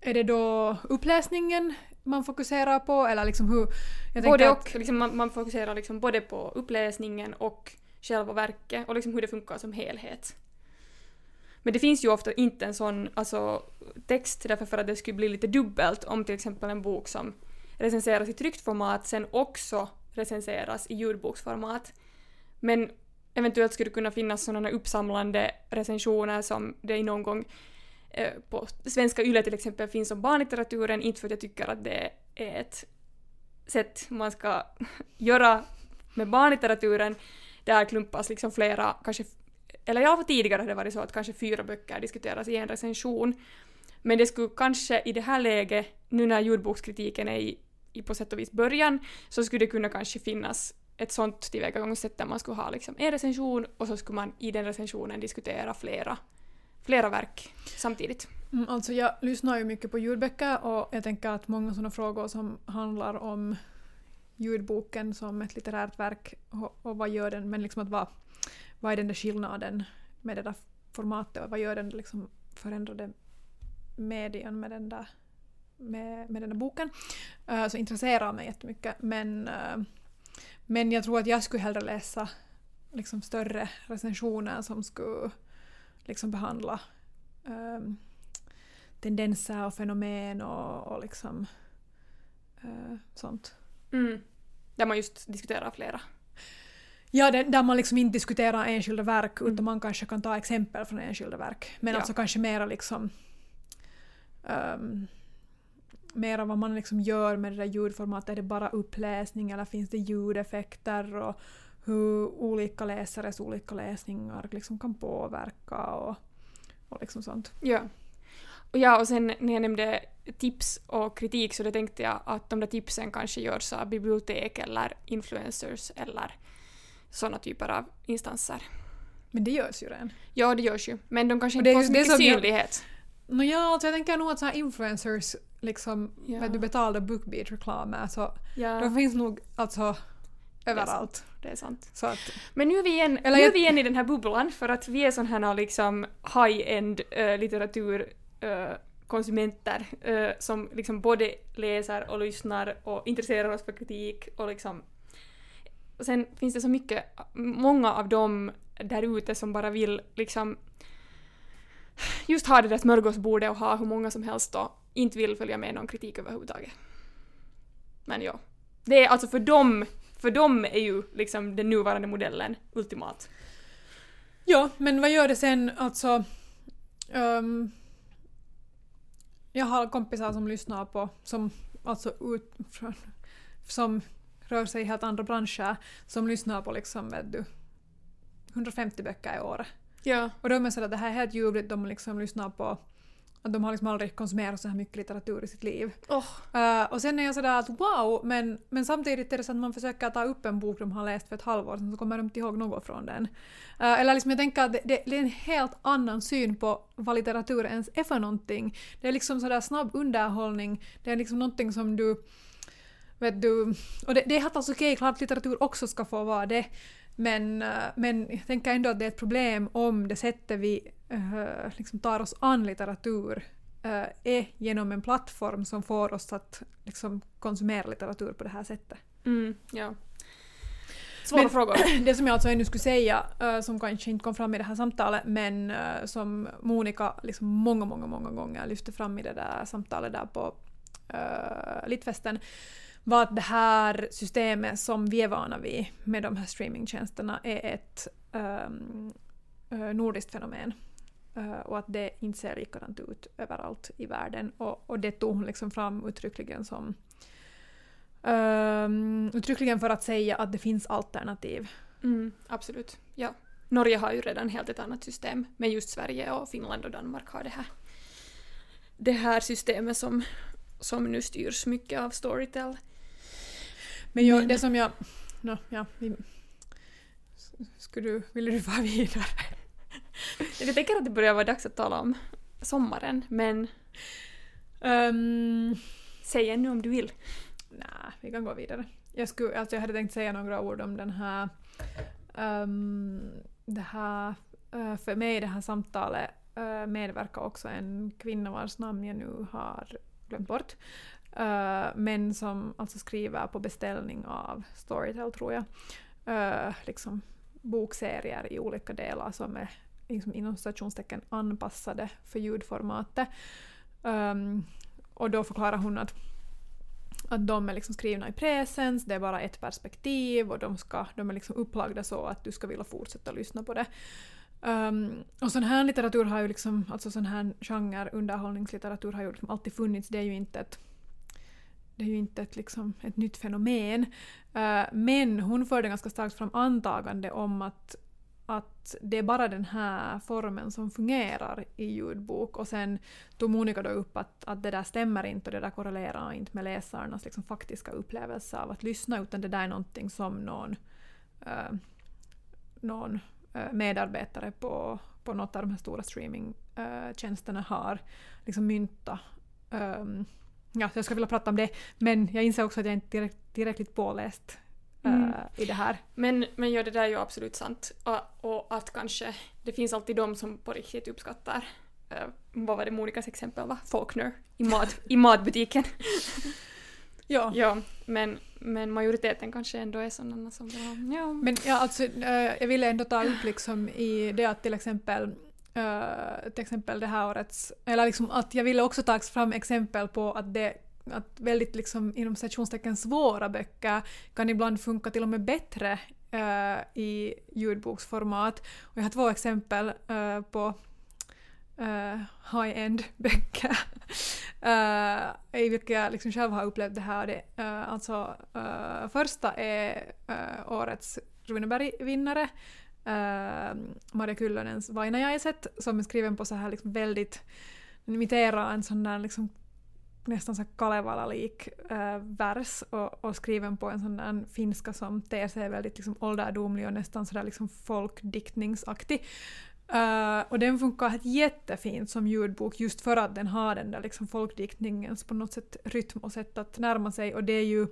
är det då uppläsningen man fokuserar på eller liksom hur... Jag
Både och. Liksom man, man fokuserar liksom både på uppläsningen och själva verket och liksom hur det funkar som helhet. Men det finns ju ofta inte en sån alltså, text därför för att det skulle bli lite dubbelt om till exempel en bok som recenseras i tryckt format sen också recenseras i ljudboksformat. Men eventuellt skulle det kunna finnas sådana uppsamlande recensioner som det i någon gång eh, på svenska YLE till exempel finns om barnlitteraturen, inte för att jag tycker att det är ett sätt man ska göra med barnlitteraturen, där klumpas liksom flera, kanske, eller ja, tidigare har det varit så att kanske fyra böcker diskuteras i en recension. Men det skulle kanske i det här läget, nu när ljudbokskritiken är i, i på sätt och vis början, så skulle det kunna kanske finnas ett sånt tillvägagångssätt där man skulle ha liksom en recension och så skulle man i den recensionen diskutera flera, flera verk samtidigt.
Mm, alltså jag lyssnar ju mycket på ljudböcker och jag tänker att många sådana frågor som handlar om ljudboken som ett litterärt verk och, och vad gör den, men liksom att vad, vad är den där skillnaden med det där formatet och vad gör den liksom förändrade medien med den där, med, med den där boken. Uh, så intresserar mig jättemycket men, uh, men jag tror att jag skulle hellre läsa liksom större recensioner som skulle liksom behandla um, tendenser och fenomen och, och liksom uh, sånt.
Mm. Där man just diskuterar flera.
Ja, där man liksom inte diskuterar enskilda verk
Mm.
utan man kanske kan ta exempel från enskilda verk. Men
Ja.
alltså kanske mera liksom um, mera vad man liksom gör med det där ljudformatet. Är det bara uppläsning eller finns det ljudeffekter och hur olika läsares olika läsningar liksom kan påverka och, och liksom sånt.
Ja. Och ja, och sen när jag nämnde tips och kritik så då tänkte jag att de där tipsen kanske görs av bibliotek eller influencers eller sådana typer av instanser.
Men det görs ju redan.
Ja, det görs ju. Men de kanske inte får så mycket synlighet.
Nå ja, alltså jag tänker nog att så här influencers liksom,
Ja.
vet du betalda bookbeat-reklamer så
Ja,
de finns nog alltså överallt.
det är sant.
Så att,
Men nu är vi igen,
Eller
nu är vi igen i den här bubblan för att vi är sådana här liksom high-end uh, litteratur eh, konsumenter eh, som liksom både läser och lyssnar och intresserar oss för kritik och liksom sen finns det så mycket, många av dem där ute som bara vill liksom just ha det där smörgåsbordet och ha hur många som helst och inte vill följa med någon kritik överhuvudtaget. Men ja. Det är alltså för dem, för dem är ju liksom den nuvarande modellen ultimat.
ja, men vad gör det sen alltså Um, jag har kompisar som lyssnar på, som alltså ut, från, som rör sig i helt andra branscher, som lyssnar på liksom, vet du, 150 böcker i året.
Ja.
Och de är sådär det här är helt ljuvligt, de liksom lyssnar på att de har liksom aldrig konsumerat så här mycket litteratur i sitt liv.
Oh,
Eh, och sen är jag sådär att wow, men, men samtidigt är det så att man försöker ta upp en bok de har läst för ett halvår sedan så kommer de inte ihåg något från den. Eh, eller liksom jag tänker att det, det, det är en helt annan syn på vad litteratur ens är för någonting. Det är liksom sådär snabb underhållning, det är liksom någonting som du Vet du, och det, det är helt alltså okej, klart att litteratur också ska få vara det. Men, eh, men jag tänker ändå att det är ett problem om det sättet vi eh, liksom tar oss an litteratur eh, är genom en plattform som får oss att liksom, konsumera litteratur på det här sättet.
mm, ja. Svåra
Men-
frågor.
Det som jag alltså ännu skulle säga, eh, som kanske inte kom fram i det här samtalet, men som Monica liksom många, många, många gånger lyfte fram i det där samtalet där på uh, Littfesten, var att det här systemet som vi är vana vid med de här streamingtjänsterna är ett um, nordiskt fenomen. Uh, och att det inte ser likadant ut överallt i världen. Och, och det tog hon liksom fram uttryckligen som um, uttryckligen för att säga att det finns alternativ.
Mm, absolut. Ja. Norge har ju redan helt ett annat system, men just Sverige och Finland och Danmark har det här, det här systemet som, som nu styrs mycket av Storytel.
Men, jag,
Men-
det som jag... No, ja, vi, skulle du, vill du vara vidare?
Jag tänker att det börjar vara dags att tala om sommaren, men
Um,
säg ännu om du vill.
Nej, vi kan gå vidare. Jag, skulle, alltså jag hade tänkt säga några ord om den här... Um, det här eh, för mig i det här samtalet uh, medverkar också en kvinna vars namn jag nu har glömt bort. Uh, men som alltså skriver på beställning av Storytel tror jag. uh, liksom bokserier i olika delar som är liksom inom citationstecken anpassade för ljudformatet. Um, och då förklarar hon att, att de är liksom skrivna i presens, det är bara ett perspektiv och de, ska, de är liksom upplagda så att du ska vilja fortsätta lyssna på det. Um, och sån här litteratur har ju liksom, alltså sån här genre, underhållningslitteratur har ju liksom alltid funnits, det är ju inte ett det är ju inte ett, liksom, ett nytt fenomen. Uh, men hon förde ganska starkt fram antagande om att, att det är bara den här formen som fungerar i ljudbok och sen tog Monica då upp att, att det där stämmer inte och det där korrelerar inte med läsarnas liksom, faktiska upplevelse av att lyssna utan det där är någonting som någon, uh, någon uh, medarbetare på, på något av de här stora streamingtjänsterna har liksom myntat um, ehm, ja, jag skulle vilja prata om det, men jag inser också att jag inte är tillräckligt, tillräckligt påläst mm. uh, i det här.
Men, men ja, det där är ju absolut sant. Och, och att kanske det finns alltid de som på riktigt uppskattar uh, vad var det Monikas exempel var? Faulkner i, mat, i matbutiken.
ja.
ja men, men majoriteten kanske ändå är sådana som ja.
Men ja, alltså, uh, jag ville ändå ta upp liksom i det att till exempel Uh, till exempel det här årets, eller liksom att jag ville också ta fram exempel på att det att väldigt liksom inom citationstecken svåra böcker kan ibland funka till och med bättre uh, i ljudboksformat. Och jag har två exempel uh, på high-end böcker i vilka jag liksom själv har upplevt det här. Det, alltså, första är årets Runeberg-vinnare äh, Maria Kyllönens Vainajaiset som är skriven på så här liksom väldigt, den imiterar en sån där liksom nästan så Kalevala-lik äh, vers och, och, skriven på en sån där finska som ter sig väldigt liksom ålderdomlig och nästan sådär liksom folkdiktningsaktig. Uh, och den funkar jättefint som ljudbok just för att den har den där liksom folkdiktningens på något sätt rytm och sätt att närma sig och det är ju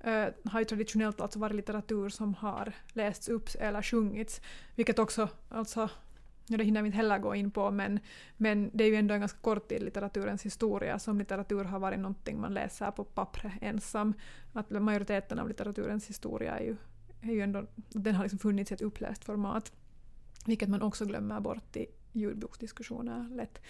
Eh, har ju traditionellt alltså varit litteratur som har lästs upp eller sjungits, vilket också alltså Ja, det hinner vi inte heller gå in på, men, men det är ju ändå en ganska kort tid i litteraturens historia som litteratur har varit någonting man läser på pappret ensam. Att majoriteten av litteraturens historia är ju, är ju ändå, den har liksom funnits i ett uppläst format. Vilket man också glömmer bort i ljudboksdiskussioner lätt.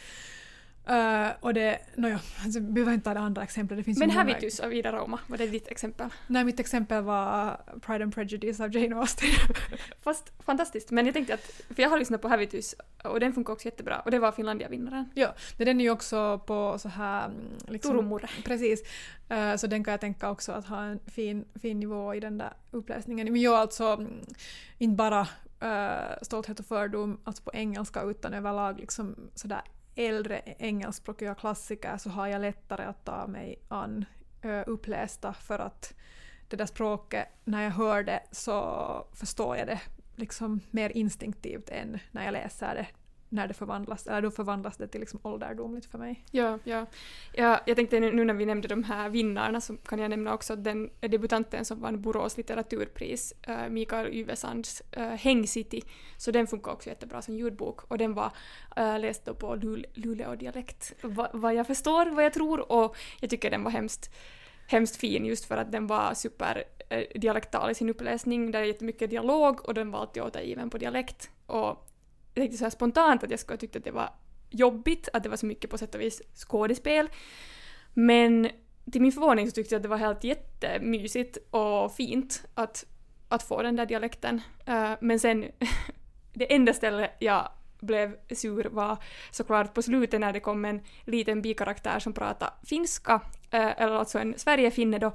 Uh, och det, nåja, alltså, vi behöver inte ta det andra exemplet. Det finns
Men Habitus av Ida Rauma, var det ditt exempel?
Nej, mitt exempel var Pride and Prejudice av Jane Austen.
Fast fantastiskt, men jag tänkte att, för jag har lyssnat på Habitus och den funkar också jättebra och det var Finlandia-vinnaren.
Ja, den är ju också på så här... Mm,
liksom, Turumurre.
Precis. Uh, så den kan jag tänka också att ha en fin, fin nivå i den där uppläsningen. Men jag alltså mm, inte bara uh, Stolthet och fördom, alltså på engelska, utan överlag liksom sådär äldre engelskspråkiga klassiker så har jag lättare att ta mig an upplästa för att det där språket, när jag hör det så förstår jag det liksom mer instinktivt än när jag läser det när det förvandlas, eller då förvandlas det till liksom ålderdomligt för mig.
Ja, ja. ja jag tänkte nu när vi nämnde de här vinnarna så kan jag nämna också den debutanten som vann Borås litteraturpris, äh, Mikael Yvesands äh, Häng City, så den funkar också jättebra som ljudbok och den var äh, läst då på Luleå-dialekt, Va, vad jag förstår, vad jag tror och jag tycker den var hemskt hemskt fin just för att den var super dialektal i sin uppläsning, där är jättemycket dialog och den var alltid återgiven på dialekt. Och jag tänkte så här spontant att jag skulle tycka att det var jobbigt, att det var så mycket på sätt och vis skådespel. Men till min förvåning så tyckte jag att det var helt jättemysigt och fint att, att få den där dialekten. Uh, men sen, det enda stället jag blev sur var såklart på slutet när det kom en liten bikaraktär som pratade finska, uh, eller alltså en Sverigefinne då,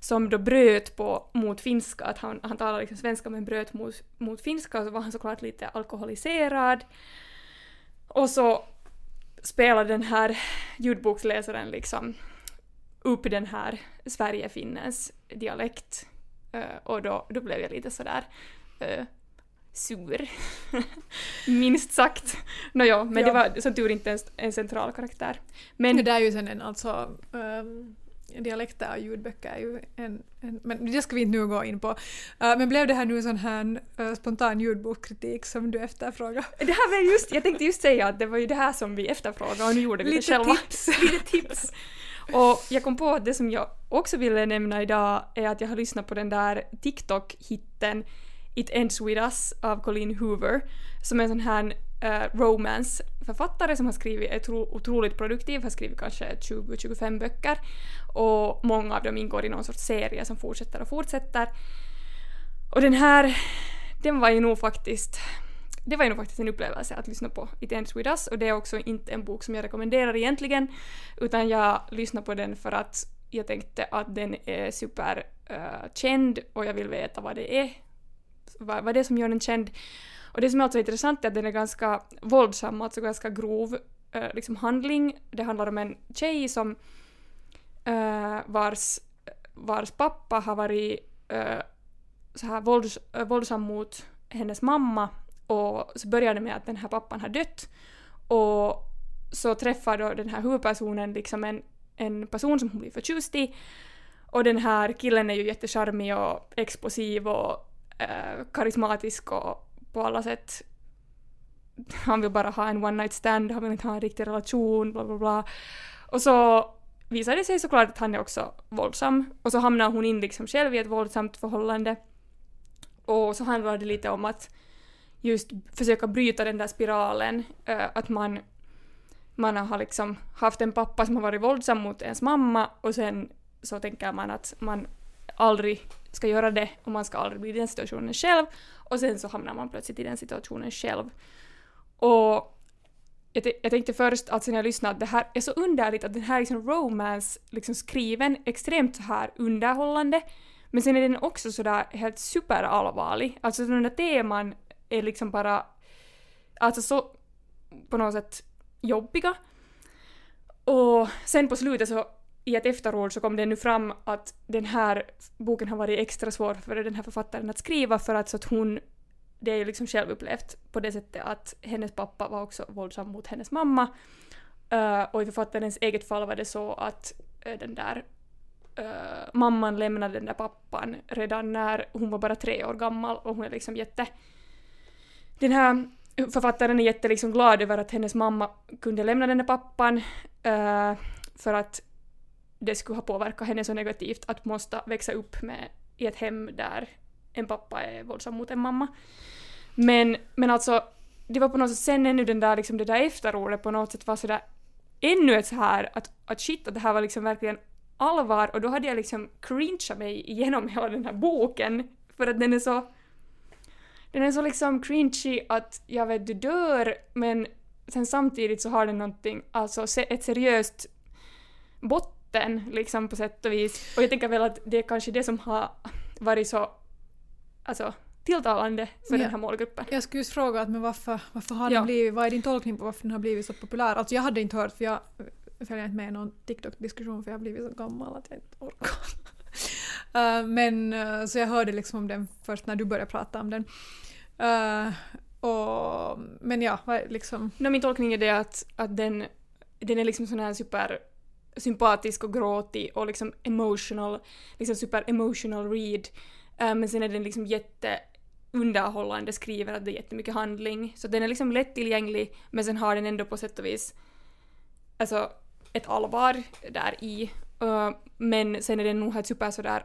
som då bröt på, mot finska, att han, han talade liksom svenska men bröt mot, mot finska och så var han såklart lite alkoholiserad. Och så spelade den här ljudboksläsaren liksom upp den här Sverigefinnens dialekt uh, och då, då blev jag lite sådär uh, sur. Minst sagt. Nåja, men ja. det var som tur inte en, en central karaktär.
Men det där är ju sen en alltså um, dialekter och ljudböcker är ju en, en, Men det ska vi inte nu gå in på. Uh, men blev det här nu en sån här uh, spontan ljudbokskritik som du efterfrågade?
Det här var just, jag tänkte just säga att det var ju det här som vi efterfrågade och nu gjorde vi
Lite
det själva.
Tips.
Lite tips! Och jag kom på att det som jag också ville nämna idag är att jag har lyssnat på den där TikTok-hitten It Ends With Us av Colleen Hoover som är en sån här Eh, uh, romance-författare som har skrivit, är tro, otroligt produktiv, har skrivit kanske 20-25 böcker och många av dem ingår i någon sorts serie som fortsätter och fortsätter. Och den här, den var ju nog faktiskt det var ju nog faktiskt en upplevelse att lyssna på It Ends With Us och det är också inte en bok som jag rekommenderar egentligen utan jag lyssnade på den för att jag tänkte att den är superkänd eh, uh, och jag vill veta vad det är, vad, vad det är som gör den känd. Och det som är alltså intressant är att den är ganska våldsam, alltså ganska grov eh, liksom handling. Det handlar om en tjej som eh, vars, vars pappa har varit eh, så här vålds, våldsam mot hennes mamma. Och så börjar det med att den här pappan har dött. Och så träffar då den här huvudpersonen liksom en, en person som hon blir förtjust i. Och den här killen är ju jättecharmig och explosiv och eh, karismatisk och på alla sätt han vill bara ha en one night stand, han vill inte ha en riktig relation, bla bla bla. Och så visar det sig såklart att han är också våldsam och så hamnar hon in liksom själv i ett våldsamt förhållande. Och så handlar det lite om att just försöka bryta den där spiralen, eh, att man, man har liksom haft en pappa som har varit våldsam mot ens mamma och sen så tänker man att man aldrig ska göra det och man ska aldrig bli i den situationen själv och sen så hamnar man plötsligt i den situationen själv. Och jag, jag tänkte först, alltså när jag lyssnade, att det här är så underligt att den här liksom romance liksom skriven extremt så här underhållande men sen är den också sådär helt superallvarlig. Alltså de där teman är liksom bara alltså så på något sätt jobbiga. Och sen på slutet så i ett efterord så kom det nu fram att den här boken har varit extra svår för den här författaren att skriva för att, så att hon det är ju liksom självupplevt på det sättet att hennes pappa var också våldsam mot hennes mamma. Uh, och i författarens eget fall var det så att uh, den där uh, mamman lämnade den där pappan redan när hon var bara tre år gammal och hon är liksom jätte den här författaren är jätte liksom glad över att hennes mamma kunde lämna den där pappan uh, för att det skulle ha påverkat henne så negativt att måste växa upp med, i ett hem där en pappa är våldsam mot en mamma. Men, men alltså, det var på något sätt sen ännu den där, liksom det där efterordet på något sätt var sådär ännu ett så här att, att shit, att det här var liksom verkligen allvar. Och då hade jag liksom cringeat mig igenom hela den här boken. För att den är så den är så liksom cringy att jag vet du dör. Men sen samtidigt så har den någonting, alltså ett seriöst botten liksom på sätt och vis. Och jag tänker väl att det är kanske det som har varit så alltså, tilltalande för ja. den här målgruppen.
Jag skulle just fråga att men varför, varför har den ja. blivit, vad är din tolkning på varför den har blivit så populär? Alltså jag hade inte hört för jag följer inte med i någon TikTok-diskussion för jag har blivit så gammal att jag inte orkar. uh, men uh, så jag hörde liksom om den först när du började prata om den. Uh, och, men ja, liksom...
No, min tolkning är det att, att den, den är liksom sån här super sympatisk och gråtig och liksom emotional, liksom super emotional read. Uh, men sen är den liksom jätte underhållande skriven, att det är jättemycket handling. Så den är liksom lättillgänglig men sen har den ändå på sätt och vis alltså ett allvar där i. Uh, men sen är den nog helt super sådär,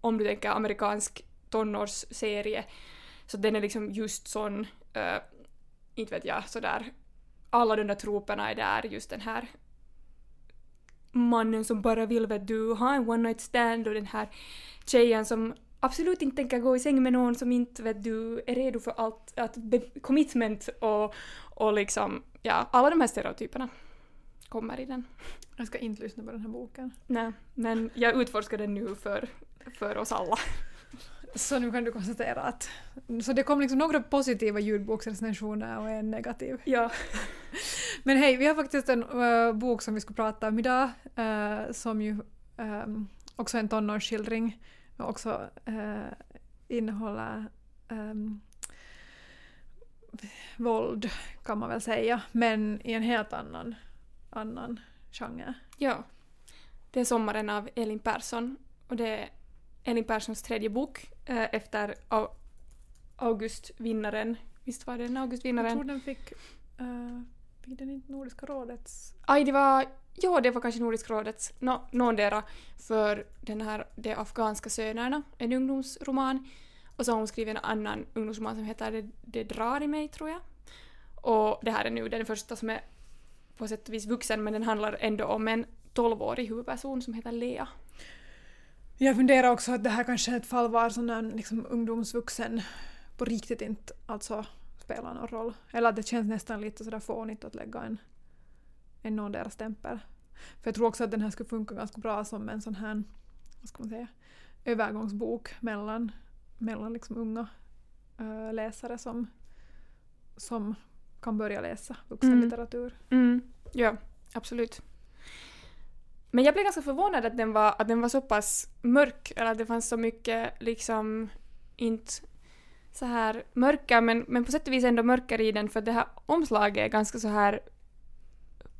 om du tänker amerikansk tonårsserie, så den är liksom just sån, uh, inte vet jag, sådär, alla de där troperna är där, just den här mannen som bara vill vet du ha en one night stand och den här tjejen som absolut inte tänker gå i säng med någon som inte vet du är redo för allt, att commitment och, och liksom, ja, alla de här stereotyperna kommer i den.
Jag ska inte lyssna på den här boken.
Nej, men jag utforskar den nu för, för oss alla.
Så nu kan du konstatera att så det kom liksom några positiva ljudboksrecensioner och en negativ.
Ja.
Men hej, vi har faktiskt en uh, bok som vi ska prata om idag uh, som ju um, också är en tonårsskildring och också uh, innehåller um, våld kan man väl säga, men i en helt annan, annan genre.
Ja. Det är Sommaren av Elin Persson och det är Elin Perssons tredje bok eh, efter Augustvinnaren. Visst var det den Augustvinnaren?
Jag tror den fick... Uh, fick den inte Nordiska rådets?
Aj, det var... Ja, det var kanske Nordiska rådets. No, någondera för den här De afghanska sönerna, en ungdomsroman. Och så har hon skrivit en annan ungdomsroman som heter Det, det drar i mig, tror jag. Och det här är nu den första som är på sätt och vis vuxen men den handlar ändå om en 12-årig huvudperson som heter Lea.
Jag funderar också att det här kanske är ett fall var sån där liksom ungdomsvuxen på riktigt inte alltså spelar någon roll. Eller att det känns nästan lite sådär fånigt att lägga en, en någondera stämpel. För jag tror också att den här skulle funka ganska bra som en sån här, vad ska man säga, övergångsbok mellan, mellan liksom unga äh, läsare som, som kan börja läsa vuxenlitteratur.
Mm. Ja, absolut. Men jag blev ganska förvånad att den var, att den var så pass mörk, eller att det fanns så mycket liksom inte så här mörka men, men på sätt och vis ändå mörkare i den för det här omslaget är ganska så här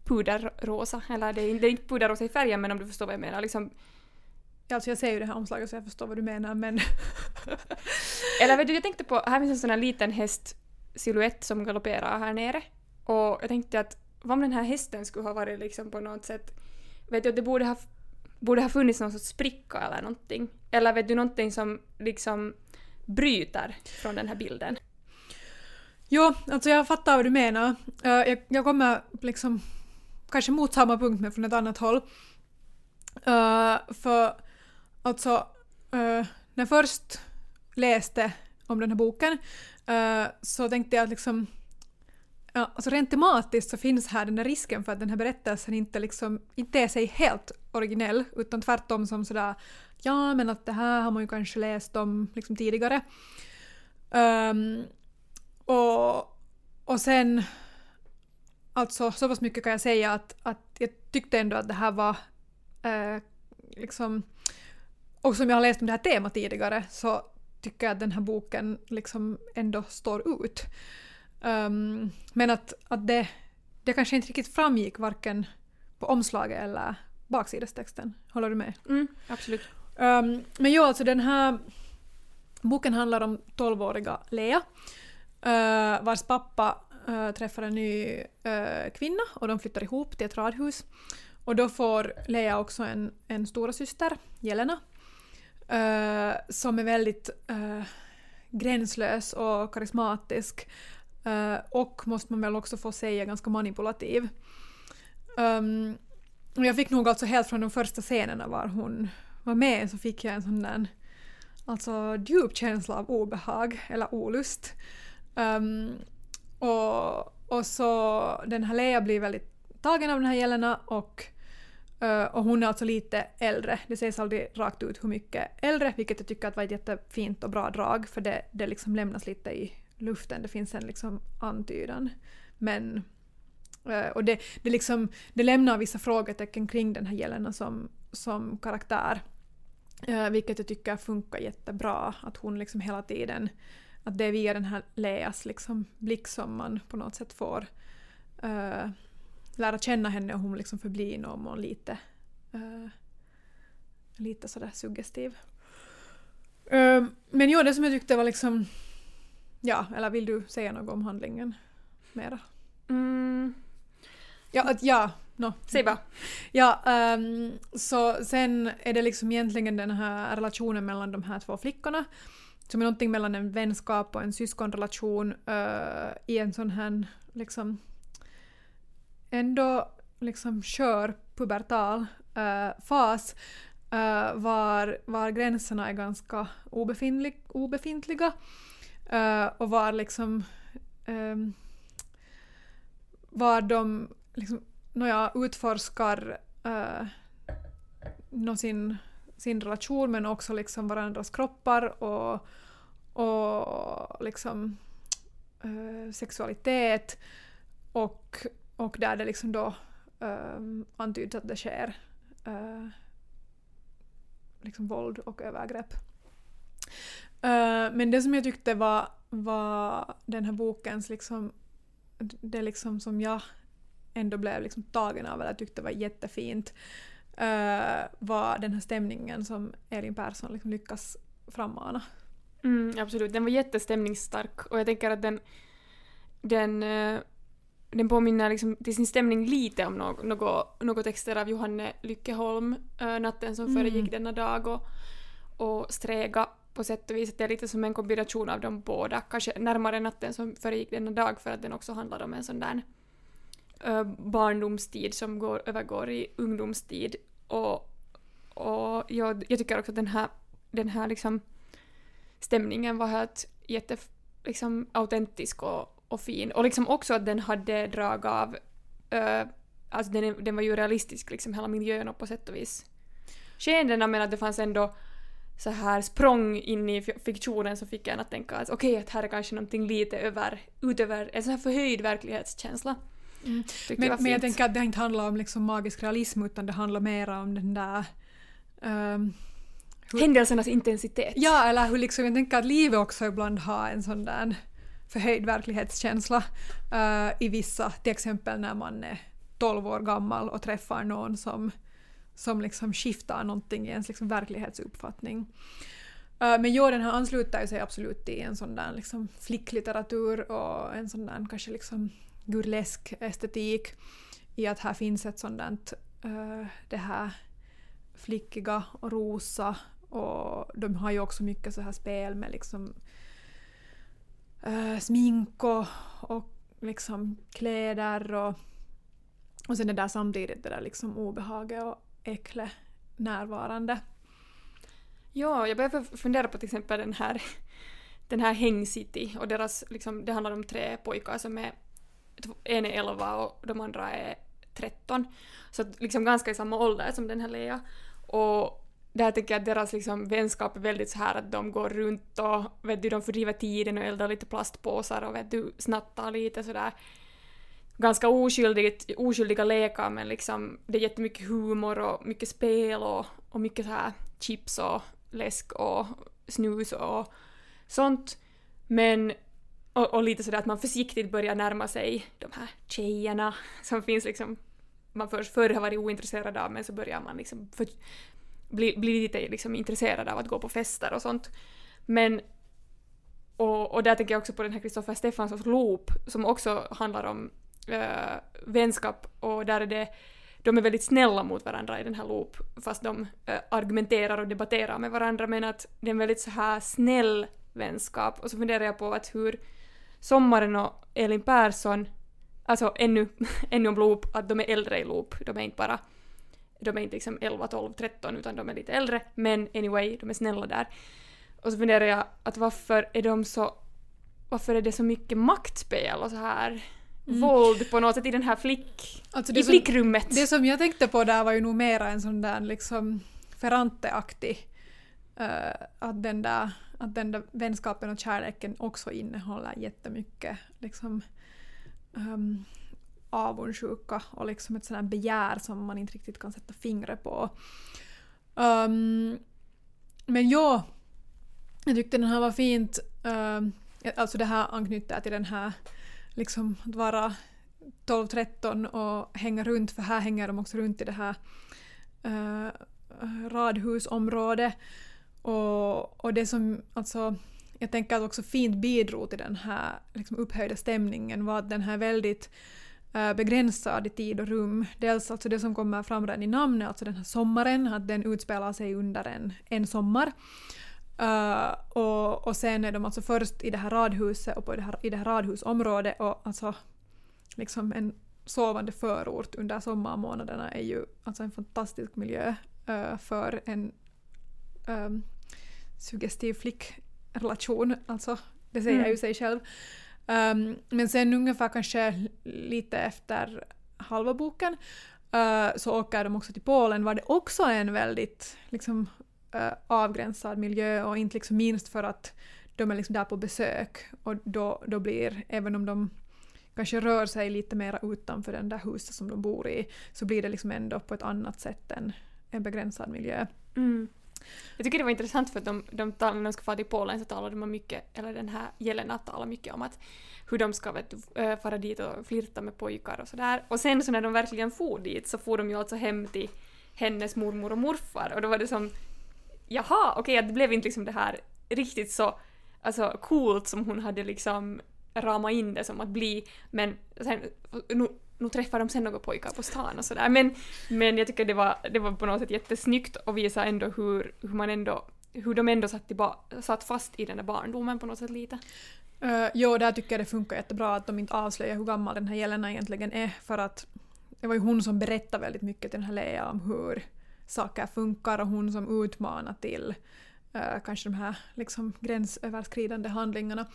puderrosa, eller det är, det är inte puderrosa i färgen men om du förstår vad jag menar. Liksom,
Alltså jag ser ju det här omslaget så jag förstår vad du menar men...
eller vet du, jag tänkte på, här finns en sån här liten hästsilhuett som galopperar här nere. Och jag tänkte att vad om den här hästen skulle ha varit liksom på något sätt... Vet du, att det borde ha, borde ha funnits någon sorts spricka eller någonting. Eller vet du, någonting som liksom bryter från den här bilden.
Jo, alltså jag fattar vad du menar. Jag, jag kommer liksom kanske mot samma punkt men från ett annat håll. Uh, för alltså, uh, när jag först läste om den här boken så tänkte jag att liksom Ja, alltså rent tematiskt så finns här den där risken för att den här berättelsen inte, liksom, inte är sig helt originell utan tvärtom som sådär ja men att det här har man ju kanske läst om liksom tidigare. Um, och, och sen alltså så pass mycket kan jag säga att, att jag tyckte ändå att det här var eh, liksom och som jag har läst om det här temat tidigare så tycker jag att den här boken liksom ändå står ut. Um, men att, att det, det kanske inte riktigt framgick varken på omslaget eller baksidestexten. Håller du med?
Mm, absolut.
Um, men jo, alltså den här boken handlar om 12-åriga Lea uh, vars pappa uh, träffar en ny uh, kvinna och de flyttar ihop till ett radhus. Och då får Lea också en, en stora syster, Jelena, som är väldigt gränslös och karismatisk Eh, och måste man väl också få säga ganska manipulativ. Um, jag fick nog alltså helt från de första scenerna var hon var med så fick jag en sån där alltså djup känsla av obehag eller olust. Um, och, och så den här Lea blir väldigt tagen av den här Jelena och, uh, och hon är alltså lite äldre. Det sägs aldrig rakt ut hur mycket äldre, vilket jag tycker att var ett jättefint och bra drag för det, det liksom lämnas lite i luften, det finns en liksom antydan. Men eh, och det, det, liksom, det lämnar vissa frågetecken kring den här Jelena som, som karaktär. Eh, vilket jag tycker funkar jättebra. Att hon liksom hela tiden... Att det är via den här Leas liksom blick som man på något sätt får uh, lära känna henne och hon liksom förblir någon mån lite, uh, lite sådär suggestiv. Uh, men jo, det som jag tyckte var liksom... Ja, eller vill du säga något om handlingen mera?
Mm.
Ja, att, ja No.
Säg bara.
Ja, um, så sen är det liksom egentligen den här relationen mellan de här två flickorna som är någonting mellan en vänskap och en syskonrelation uh, i en sån här liksom ändå liksom kör pubertal uh, fas uh, var, var gränserna är ganska obefintlig, obefintliga Uh, och var liksom um, var de liksom när jag utforskar uh, sin, sin relation men också liksom varandras kroppar och, och liksom uh, sexualitet och, och där det liksom då uh, antyds att det sker uh, liksom våld och övergrepp. Uh, men det som jag tyckte var, var den här bokens liksom det liksom som jag ändå blev liksom tagen av eller tyckte var jättefint uh, var den här stämningen som Elin Persson liksom lyckas frammana.
Mm, absolut, den var jättestämningsstark och jag tänker att den, den, uh, den påminner liksom till sin stämning lite om något, något, något texter av Johanne Lyckeholm, Natten som mm. föregick denna dag och, och Strega på sätt och vis att det är lite som en kombination av de båda, kanske närmare natten som föregick denna dag för att den också handlar om en sån där barndomstid som går, övergår i ungdomstid. Och, och jag, jag tycker också att den här, den här liksom stämningen var helt jätte liksom autentisk och, och fin. Och liksom också att den hade drag av uh, alltså den, den var ju realistisk liksom hela miljön och på sätt och vis. Skeendena men att det fanns ändå så här språng in i fiktionen så fick jag att tänka att okej, okay, att här är kanske någonting lite över, utöver en så här förhöjd verklighetskänsla.
Mm. Men, jag men jag tänker att det inte handlar om liksom magisk realism utan det handlar mer om den där um,
hur, Händelsernas intensitet.
Ja, eller hur liksom, jag tänker att livet också ibland har en sån där förhöjd verklighetskänsla uh, i vissa, till exempel när man är 12 år gammal och träffar någon som som liksom skiftar någonting i ens liksom verklighetsuppfattning. Eh, men jo, den här ansluter sig absolut till en sån där liksom flicklitteratur och en sån där kanske liksom gurlesk estetik i att här finns ett sånt där eh, det här flickiga och rosa och de har ju också mycket så här spel med liksom äh, smink och, och liksom kläder och, och sen det där samtidigt det där liksom obehaget och äckle närvarande.
Ja, jag började fundera på till exempel den här, den här Häng City och deras, liksom, det handlar om tre pojkar som är, en är 11 och de andra är 13. Så liksom ganska i samma ålder som den här Lea. Och där tycker jag att deras liksom vänskap är väldigt så här att de går runt och vet du, de fördriver tiden och eldar lite plastpåsar och vet du, snattar lite sådär ganska oskyldigt, oskyldiga lekar men liksom det är jättemycket humor och mycket spel och, och mycket så här chips och läsk och snus och sånt. Men och, och lite sådär att man försiktigt börjar närma sig de här tjejerna som finns liksom man först förr har varit ointresserad av men så börjar man liksom för, bli, bli lite liksom intresserad av att gå på fester och sånt. Men och, och där tänker jag också på den här Kristoffer Stefanssons loop som också handlar om äh, vänskap och där är det de är väldigt snälla mot varandra i den här loop fast de äh, argumenterar och debatterar med varandra men att det är en väldigt så här snäll vänskap. Och så funderar jag på att hur Sommaren och Elin Persson, alltså ännu, ännu om loop, att de är äldre i loop, de är inte bara de är inte liksom 11, 12, 13 utan de är lite äldre. Men anyway, de är snälla där. Och så funderar jag att varför är de så varför är det så mycket maktspel och så här? Mm. våld på något sätt i den här flick... Alltså i flickrummet.
det som jag tänkte på där var ju nog mera en sån där liksom Ferrante-aktig uh, att, den där, att den där vänskapen och kärleken också innehåller jättemycket liksom um, avundsjuka och liksom ett sådant begär som man inte riktigt kan sätta fingret på. Um, men ja, jag tyckte den här var fint. Um, alltså det här anknyter till den här liksom att vara 12-13 och hänga runt, för här hänger de också runt i det här eh, radhusområdet. Och, och det som alltså jag tänker att också fint bidrog till den här liksom upphöjda stämningen var att den här väldigt eh, begränsad i tid och rum. Dels alltså det som kommer fram redan i namnet, alltså den här sommaren, att den utspelar sig under en, en sommar. Uh, och, och sen är de alltså först i det här radhuset och på det här, i det här radhusområdet och alltså liksom en sovande förort under sommarmånaderna är ju alltså en fantastisk miljö uh, för en um, suggestiv flickrelation. Alltså, det säger mm. ju sig själv. Um, men sen ungefär kanske lite efter halva boken uh, så åker de också till Polen var det också en väldigt liksom, Eh, avgränsad miljö och inte liksom minst för att de är liksom där på besök och då, då blir, även om de kanske rör sig lite mer utanför den där huset som de bor i, så blir det liksom ändå på ett annat sätt än en begränsad miljö.
Mm. Jag tycker det var intressant för att de, de, de, när de ska fara till Polen så talade de mycket, eller den här Jelena talade mycket om att hur de ska vet, eh, fara dit och flirta med pojkar och sådär. Och sen så när de verkligen for dit så for de ju alltså hem till hennes mormor och morfar och då var det som jaha, okej, okay, det blev inte liksom det här riktigt så alltså, coolt som hon hade liksom ramat in det som att bli, men sen, nu, nu träffar de sen några pojkar på stan och sådär. Men, men jag tycker det var, det var på något sätt jättesnyggt och visar ändå hur, hur man ändå hur de ändå satt, satt fast i den där barndomen på något sätt lite.
Uh, jo, där tycker jag det funkar jättebra att de inte avslöjar hur gammal den här Jelena egentligen är för att det var ju hon som berättade väldigt mycket till den här Lea om hur saker funkar och hon som utmanar till uh, kanske de här liksom gränsöverskridande handlingarna.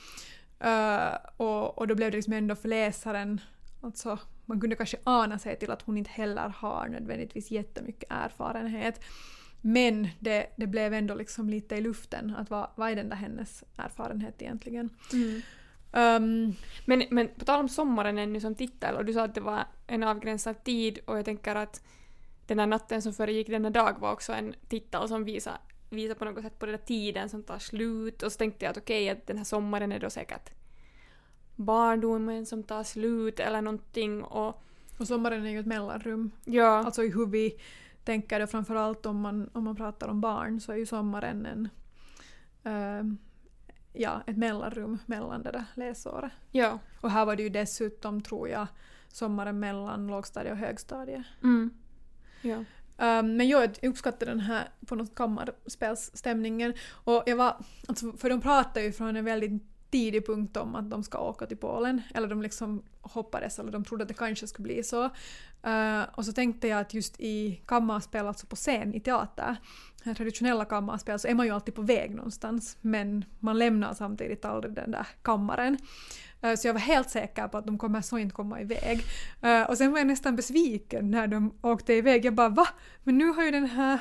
Uh, och, och då blev det liksom ändå för läsaren, alltså man kunde kanske ana sig till att hon inte heller har nödvändigtvis jättemycket erfarenhet. Men det, det blev ändå liksom lite i luften att vad, vad är den där hennes erfarenhet egentligen?
Mm.
Um,
Men, men på tal om sommaren ännu som titel, och du sa att det var en avgränsad tid och jag tänker att den här natten som föregick denna dag var också en titel som visar, visar på något sätt på den där tiden som tar slut och så tänkte jag att okej, att den här sommaren är då säkert barndomen som tar slut eller någonting och
och sommaren är ju ett mellanrum.
ja,
Alltså i hur vi tänker det framförallt om man, om man pratar om barn så är ju sommaren en, ehm, ja, ett mellanrum mellan det där läsåret.
ja,
Och här var det ju dessutom, tror jag, sommaren mellan lågstadie och högstadie.
mm, ja,
Um, men jag uppskattar den här på något kammarspelsstämningen. Och jag var, alltså, för de pratar ju från en väldigt tidig punkt om att de ska åka till Polen. Eller de liksom hoppades, eller de trodde att det kanske skulle bli så. Uh, och så tänkte jag att just i kammarspel, alltså på scen i teater, här traditionella kammarspel, så är man ju alltid på väg någonstans. Men man lämnar samtidigt aldrig den där kammaren. Eh, Så jag var helt säker på att de kommer så inte komma iväg. Eh, Och sen var jag nästan besviken när de åkte iväg. Jag bara va? Men nu har ju den här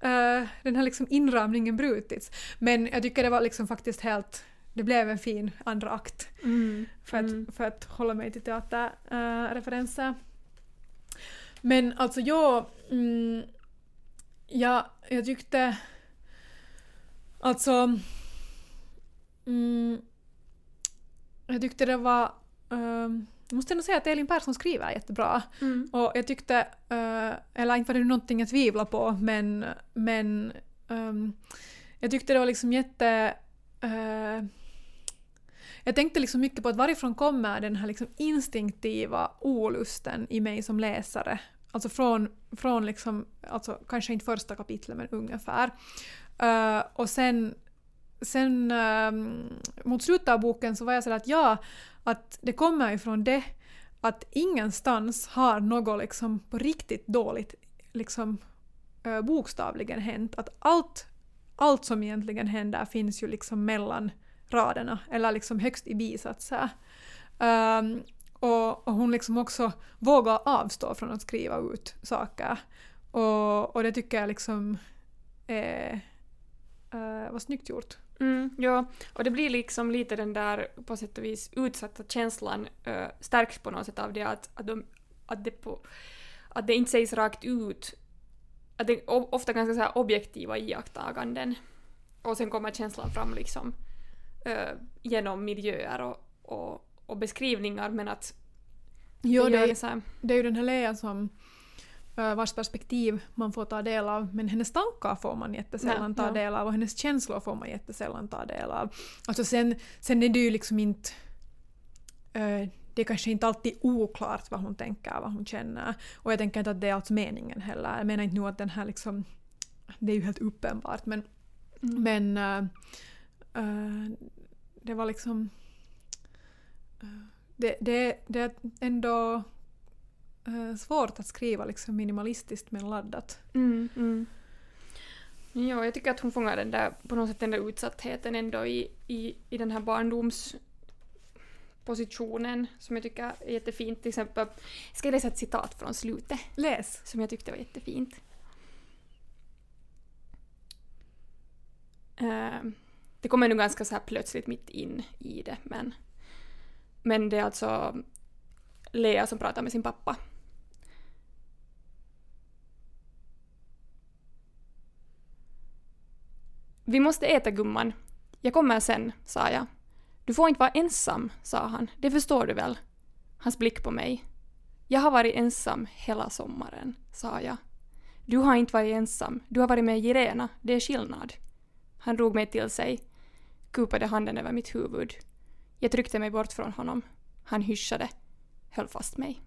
eh, den här liksom inramningen brutits. Men jag tycker det var liksom faktiskt helt... Det blev en fin andra akt
mm,
för att,
mm.
för att hålla mig till teaterreferenser. Men alltså jag... Mm, ja, jag tyckte... Alltså... Mm, jag tyckte det var... ehm, jag måste ändå säga att Elin Persson skriver jättebra.
Mm.
Och jag tyckte, eh, eller inte var det någonting jag tvivlar på, men, men ehm, jag tyckte det var liksom jätte... eh, jag tänkte liksom mycket på att varifrån kommer den här liksom instinktiva olusten i mig som läsare? Alltså från, från liksom, alltså kanske inte första kapitlet men ungefär. Eh, och sen, sen ehm, mot slutet av boken så var jag sådär att ja, att det kommer ifrån det att ingenstans har något liksom på riktigt dåligt liksom eh, bokstavligen hänt. Att allt, allt som egentligen händer finns ju liksom mellan raderna eller liksom högst i bisatser. Um, och, och hon liksom också vågar avstå från att skriva ut saker. Och, och det tycker jag liksom är, eh, var snyggt gjort.
Mm, ja, och det blir liksom lite den där på sätt och vis utsatta känslan uh, stärks på något sätt av det att, att, de, att, det, på, att det inte sägs rakt ut. Att det är ofta ganska så här objektiva iakttaganden. Och sen kommer känslan fram liksom uh, genom miljöer och, och, och beskrivningar men att
Jo,
det
är- det är ju den här Lea som vars perspektiv man får ta del av, men hennes tankar får man jättesällan ta
ja.
del av och hennes känslor får man jättesällan ta del av. Alltså sen, sen är det ju liksom inte... eh, det är kanske inte alltid oklart vad hon tänker, vad hon känner. Och jag tänker inte att det är alls meningen heller. Jag menar inte nu att den här liksom... Det är ju helt uppenbart men,
mm.
men eh, eh, det var liksom... eh, det, det, det är ändå eh, svårt att skriva liksom minimalistiskt men laddat.
Mm, mm. Ja, jag tycker att hon fångar den där, på något sätt den där utsattheten ändå i, i, i den här barndomspositionen som jag tycker är jättefint. Till exempel, ska jag läsa ett citat från slutet
Läs!
som jag tyckte var jättefint. Eh, det kommer nu ganska så här plötsligt mitt in i det, men, men det är alltså Lea som pratar med sin pappa. Vi måste äta gumman. Jag kommer sen, sa jag. Du får inte vara ensam, sa han. Det förstår du väl? Hans blick på mig. Jag har varit ensam hela sommaren, sa jag. Du har inte varit ensam. Du har varit med Jirena. Det är skillnad. Han drog mig till sig, kupade handen över mitt huvud. Jag tryckte mig bort från honom. Han hyschade, höll fast mig.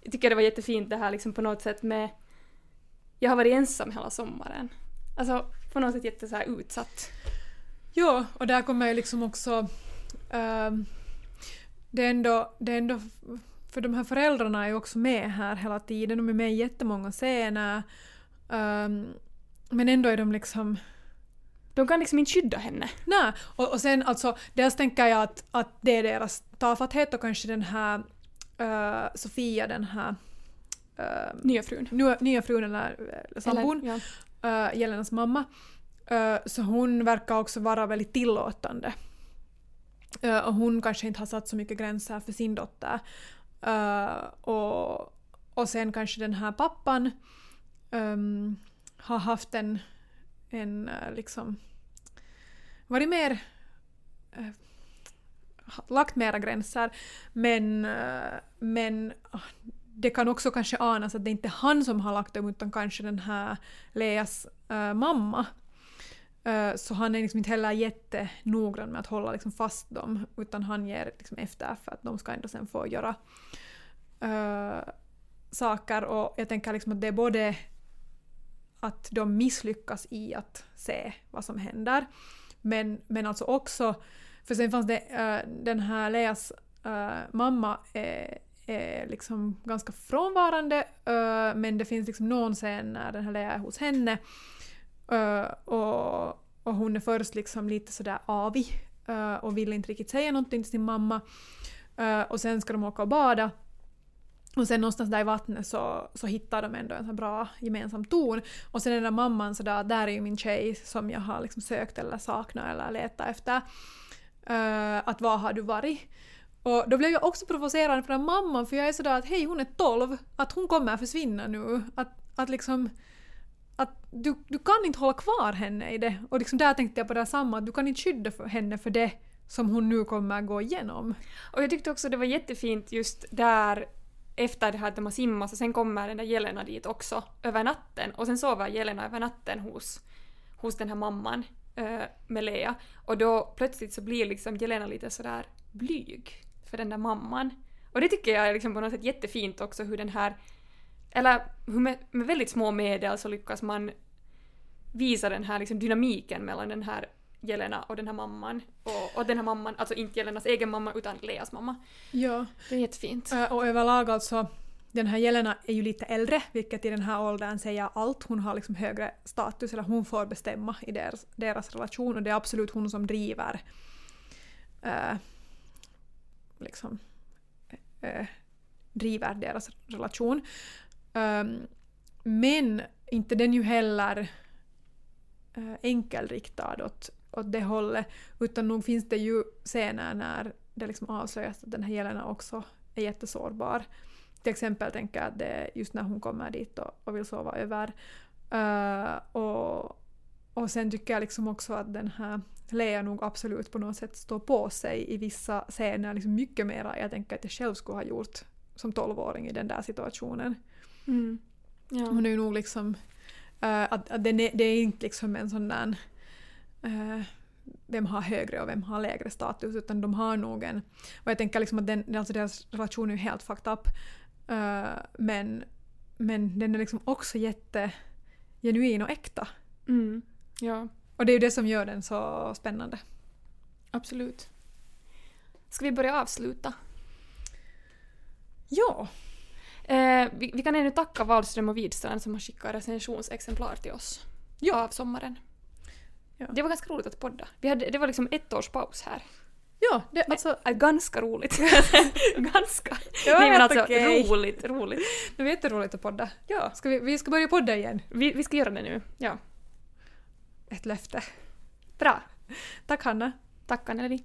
Jag tycker det var jättefint det här liksom på något sätt med... Jag har varit ensam hela sommaren. Alltså på något sätt jätte så här utsatt.
Ja, och där kommer ju liksom också... ehm, det, är ändå, det är ändå... För de här föräldrarna är ju också med här hela tiden. De är med i jättemånga scener. ehm, men ändå är de liksom...
De kan liksom inte skydda henne.
Nej, och, och sen alltså, dels tänker jag att, att det är deras tafatthet och kanske den här eh, Sofia, den här uh,
Nya frun.
nya, nya frun eller, eller sambon,
ja
uh, Jelenas mamma. uh, så hon verkar också vara väldigt tillåtande. Uh, och hon kanske inte har satt så mycket gränser för sin dotter. Och, och sen kanske den här pappan um, har haft en, en liksom varit mer lagt mera gränser men, men det kan också kanske anas att det inte är han som har lagt dem utan kanske den här Leas äh, mamma. Äh, så han är liksom inte heller jättenoggrann med att hålla liksom fast dem utan han ger liksom efter för att de ska ändå sen få göra äh, saker och jag tänker liksom att det är både att de misslyckas i att se vad som händer men, men alltså också för sen fanns det den här Leas mamma är, liksom ganska frånvarande eh, men det finns liksom någon scen när den här Lea är hos henne eh, och, och hon är först liksom lite sådär avig och vill inte riktigt säga någonting till sin mamma och sen ska de åka och bada och sen någonstans där i vattnet så, så hittar de ändå en sån bra gemensam ton. Och sen är den där mamman sådär, där är ju min tjej som jag har liksom sökt eller saknat eller letat efter. Uh, att var har du varit? Och då blev jag också provocerad för den mamman för jag är sådär att hej hon är 12, att hon kommer försvinna nu. Att, att liksom att du, du kan inte hålla kvar henne i det. Och liksom där tänkte jag på det samma, att du kan inte skydda för henne för det som hon nu kommer gå igenom.
Och jag tyckte också det var jättefint just där efter det här att de har simmat så sen kommer den där Jelena dit också över natten och sen sover Jelena över natten hos, hos den här mamman äh, med Lea och då plötsligt så blir liksom Jelena lite sådär blyg för den där mamman. Och det tycker jag är liksom på något sätt jättefint också hur den här eller hur med, med väldigt små medel så lyckas man visa den här liksom dynamiken mellan den här Jelena och den här mamman. Och, och den här mamman, alltså inte Jelenas egen mamma utan Leas mamma.
Ja.
Det är jättefint.
Och överlag alltså, den här Jelena är ju lite äldre, vilket i den här åldern säger allt. Hon har liksom högre status, eller hon får bestämma i deras, deras relation och det är absolut hon som driver eh, liksom eh, driver deras relation. Um, men inte den ju heller eh, enkelriktad åt, åt det hållet, utan nog finns det ju scener när det liksom avslöjas att den här Jelena också är jättesårbar. Till exempel tänker jag att det är just när hon kommer dit och, och vill sova över. Uh, och, och sen tycker jag liksom också att den här Lea nog absolut på något sätt står på sig i vissa scener liksom mycket mer än jag tänker att jag själv skulle ha gjort som tolvåring i den där situationen.
Mm. Ja.
Hon är ju nog liksom... eh, att, att det, är, det är inte liksom en sån där... eh, vem har högre och vem har lägre status utan de har nog en... Och jag tänker liksom att den, alltså deras relation är ju helt fucked up. eh, men, men den är liksom också jätte genuin och äkta.
Mm. ja,
Och det är ju det som gör den så spännande.
absolut. Ska vi börja avsluta?
Ja,
Eh, vi, vi kan ännu tacka Wahlström och Widstrand som har skickat recensionsexemplar till oss
Ja.
av sommaren.
Ja.
Det var ganska roligt att podda. Vi hade, det var liksom ett års paus här.
ja det, alltså,
Äh, ganska roligt. ganska.
Det var
Nej men alltså
okej.
roligt, roligt.
det var jätteroligt att podda.
Ja,
Ska vi, vi ska börja podda igen.
vi, vi ska göra det nu. Ja.
Ett löfte.
Bra.
Tack Hanna.
Tack Anneli.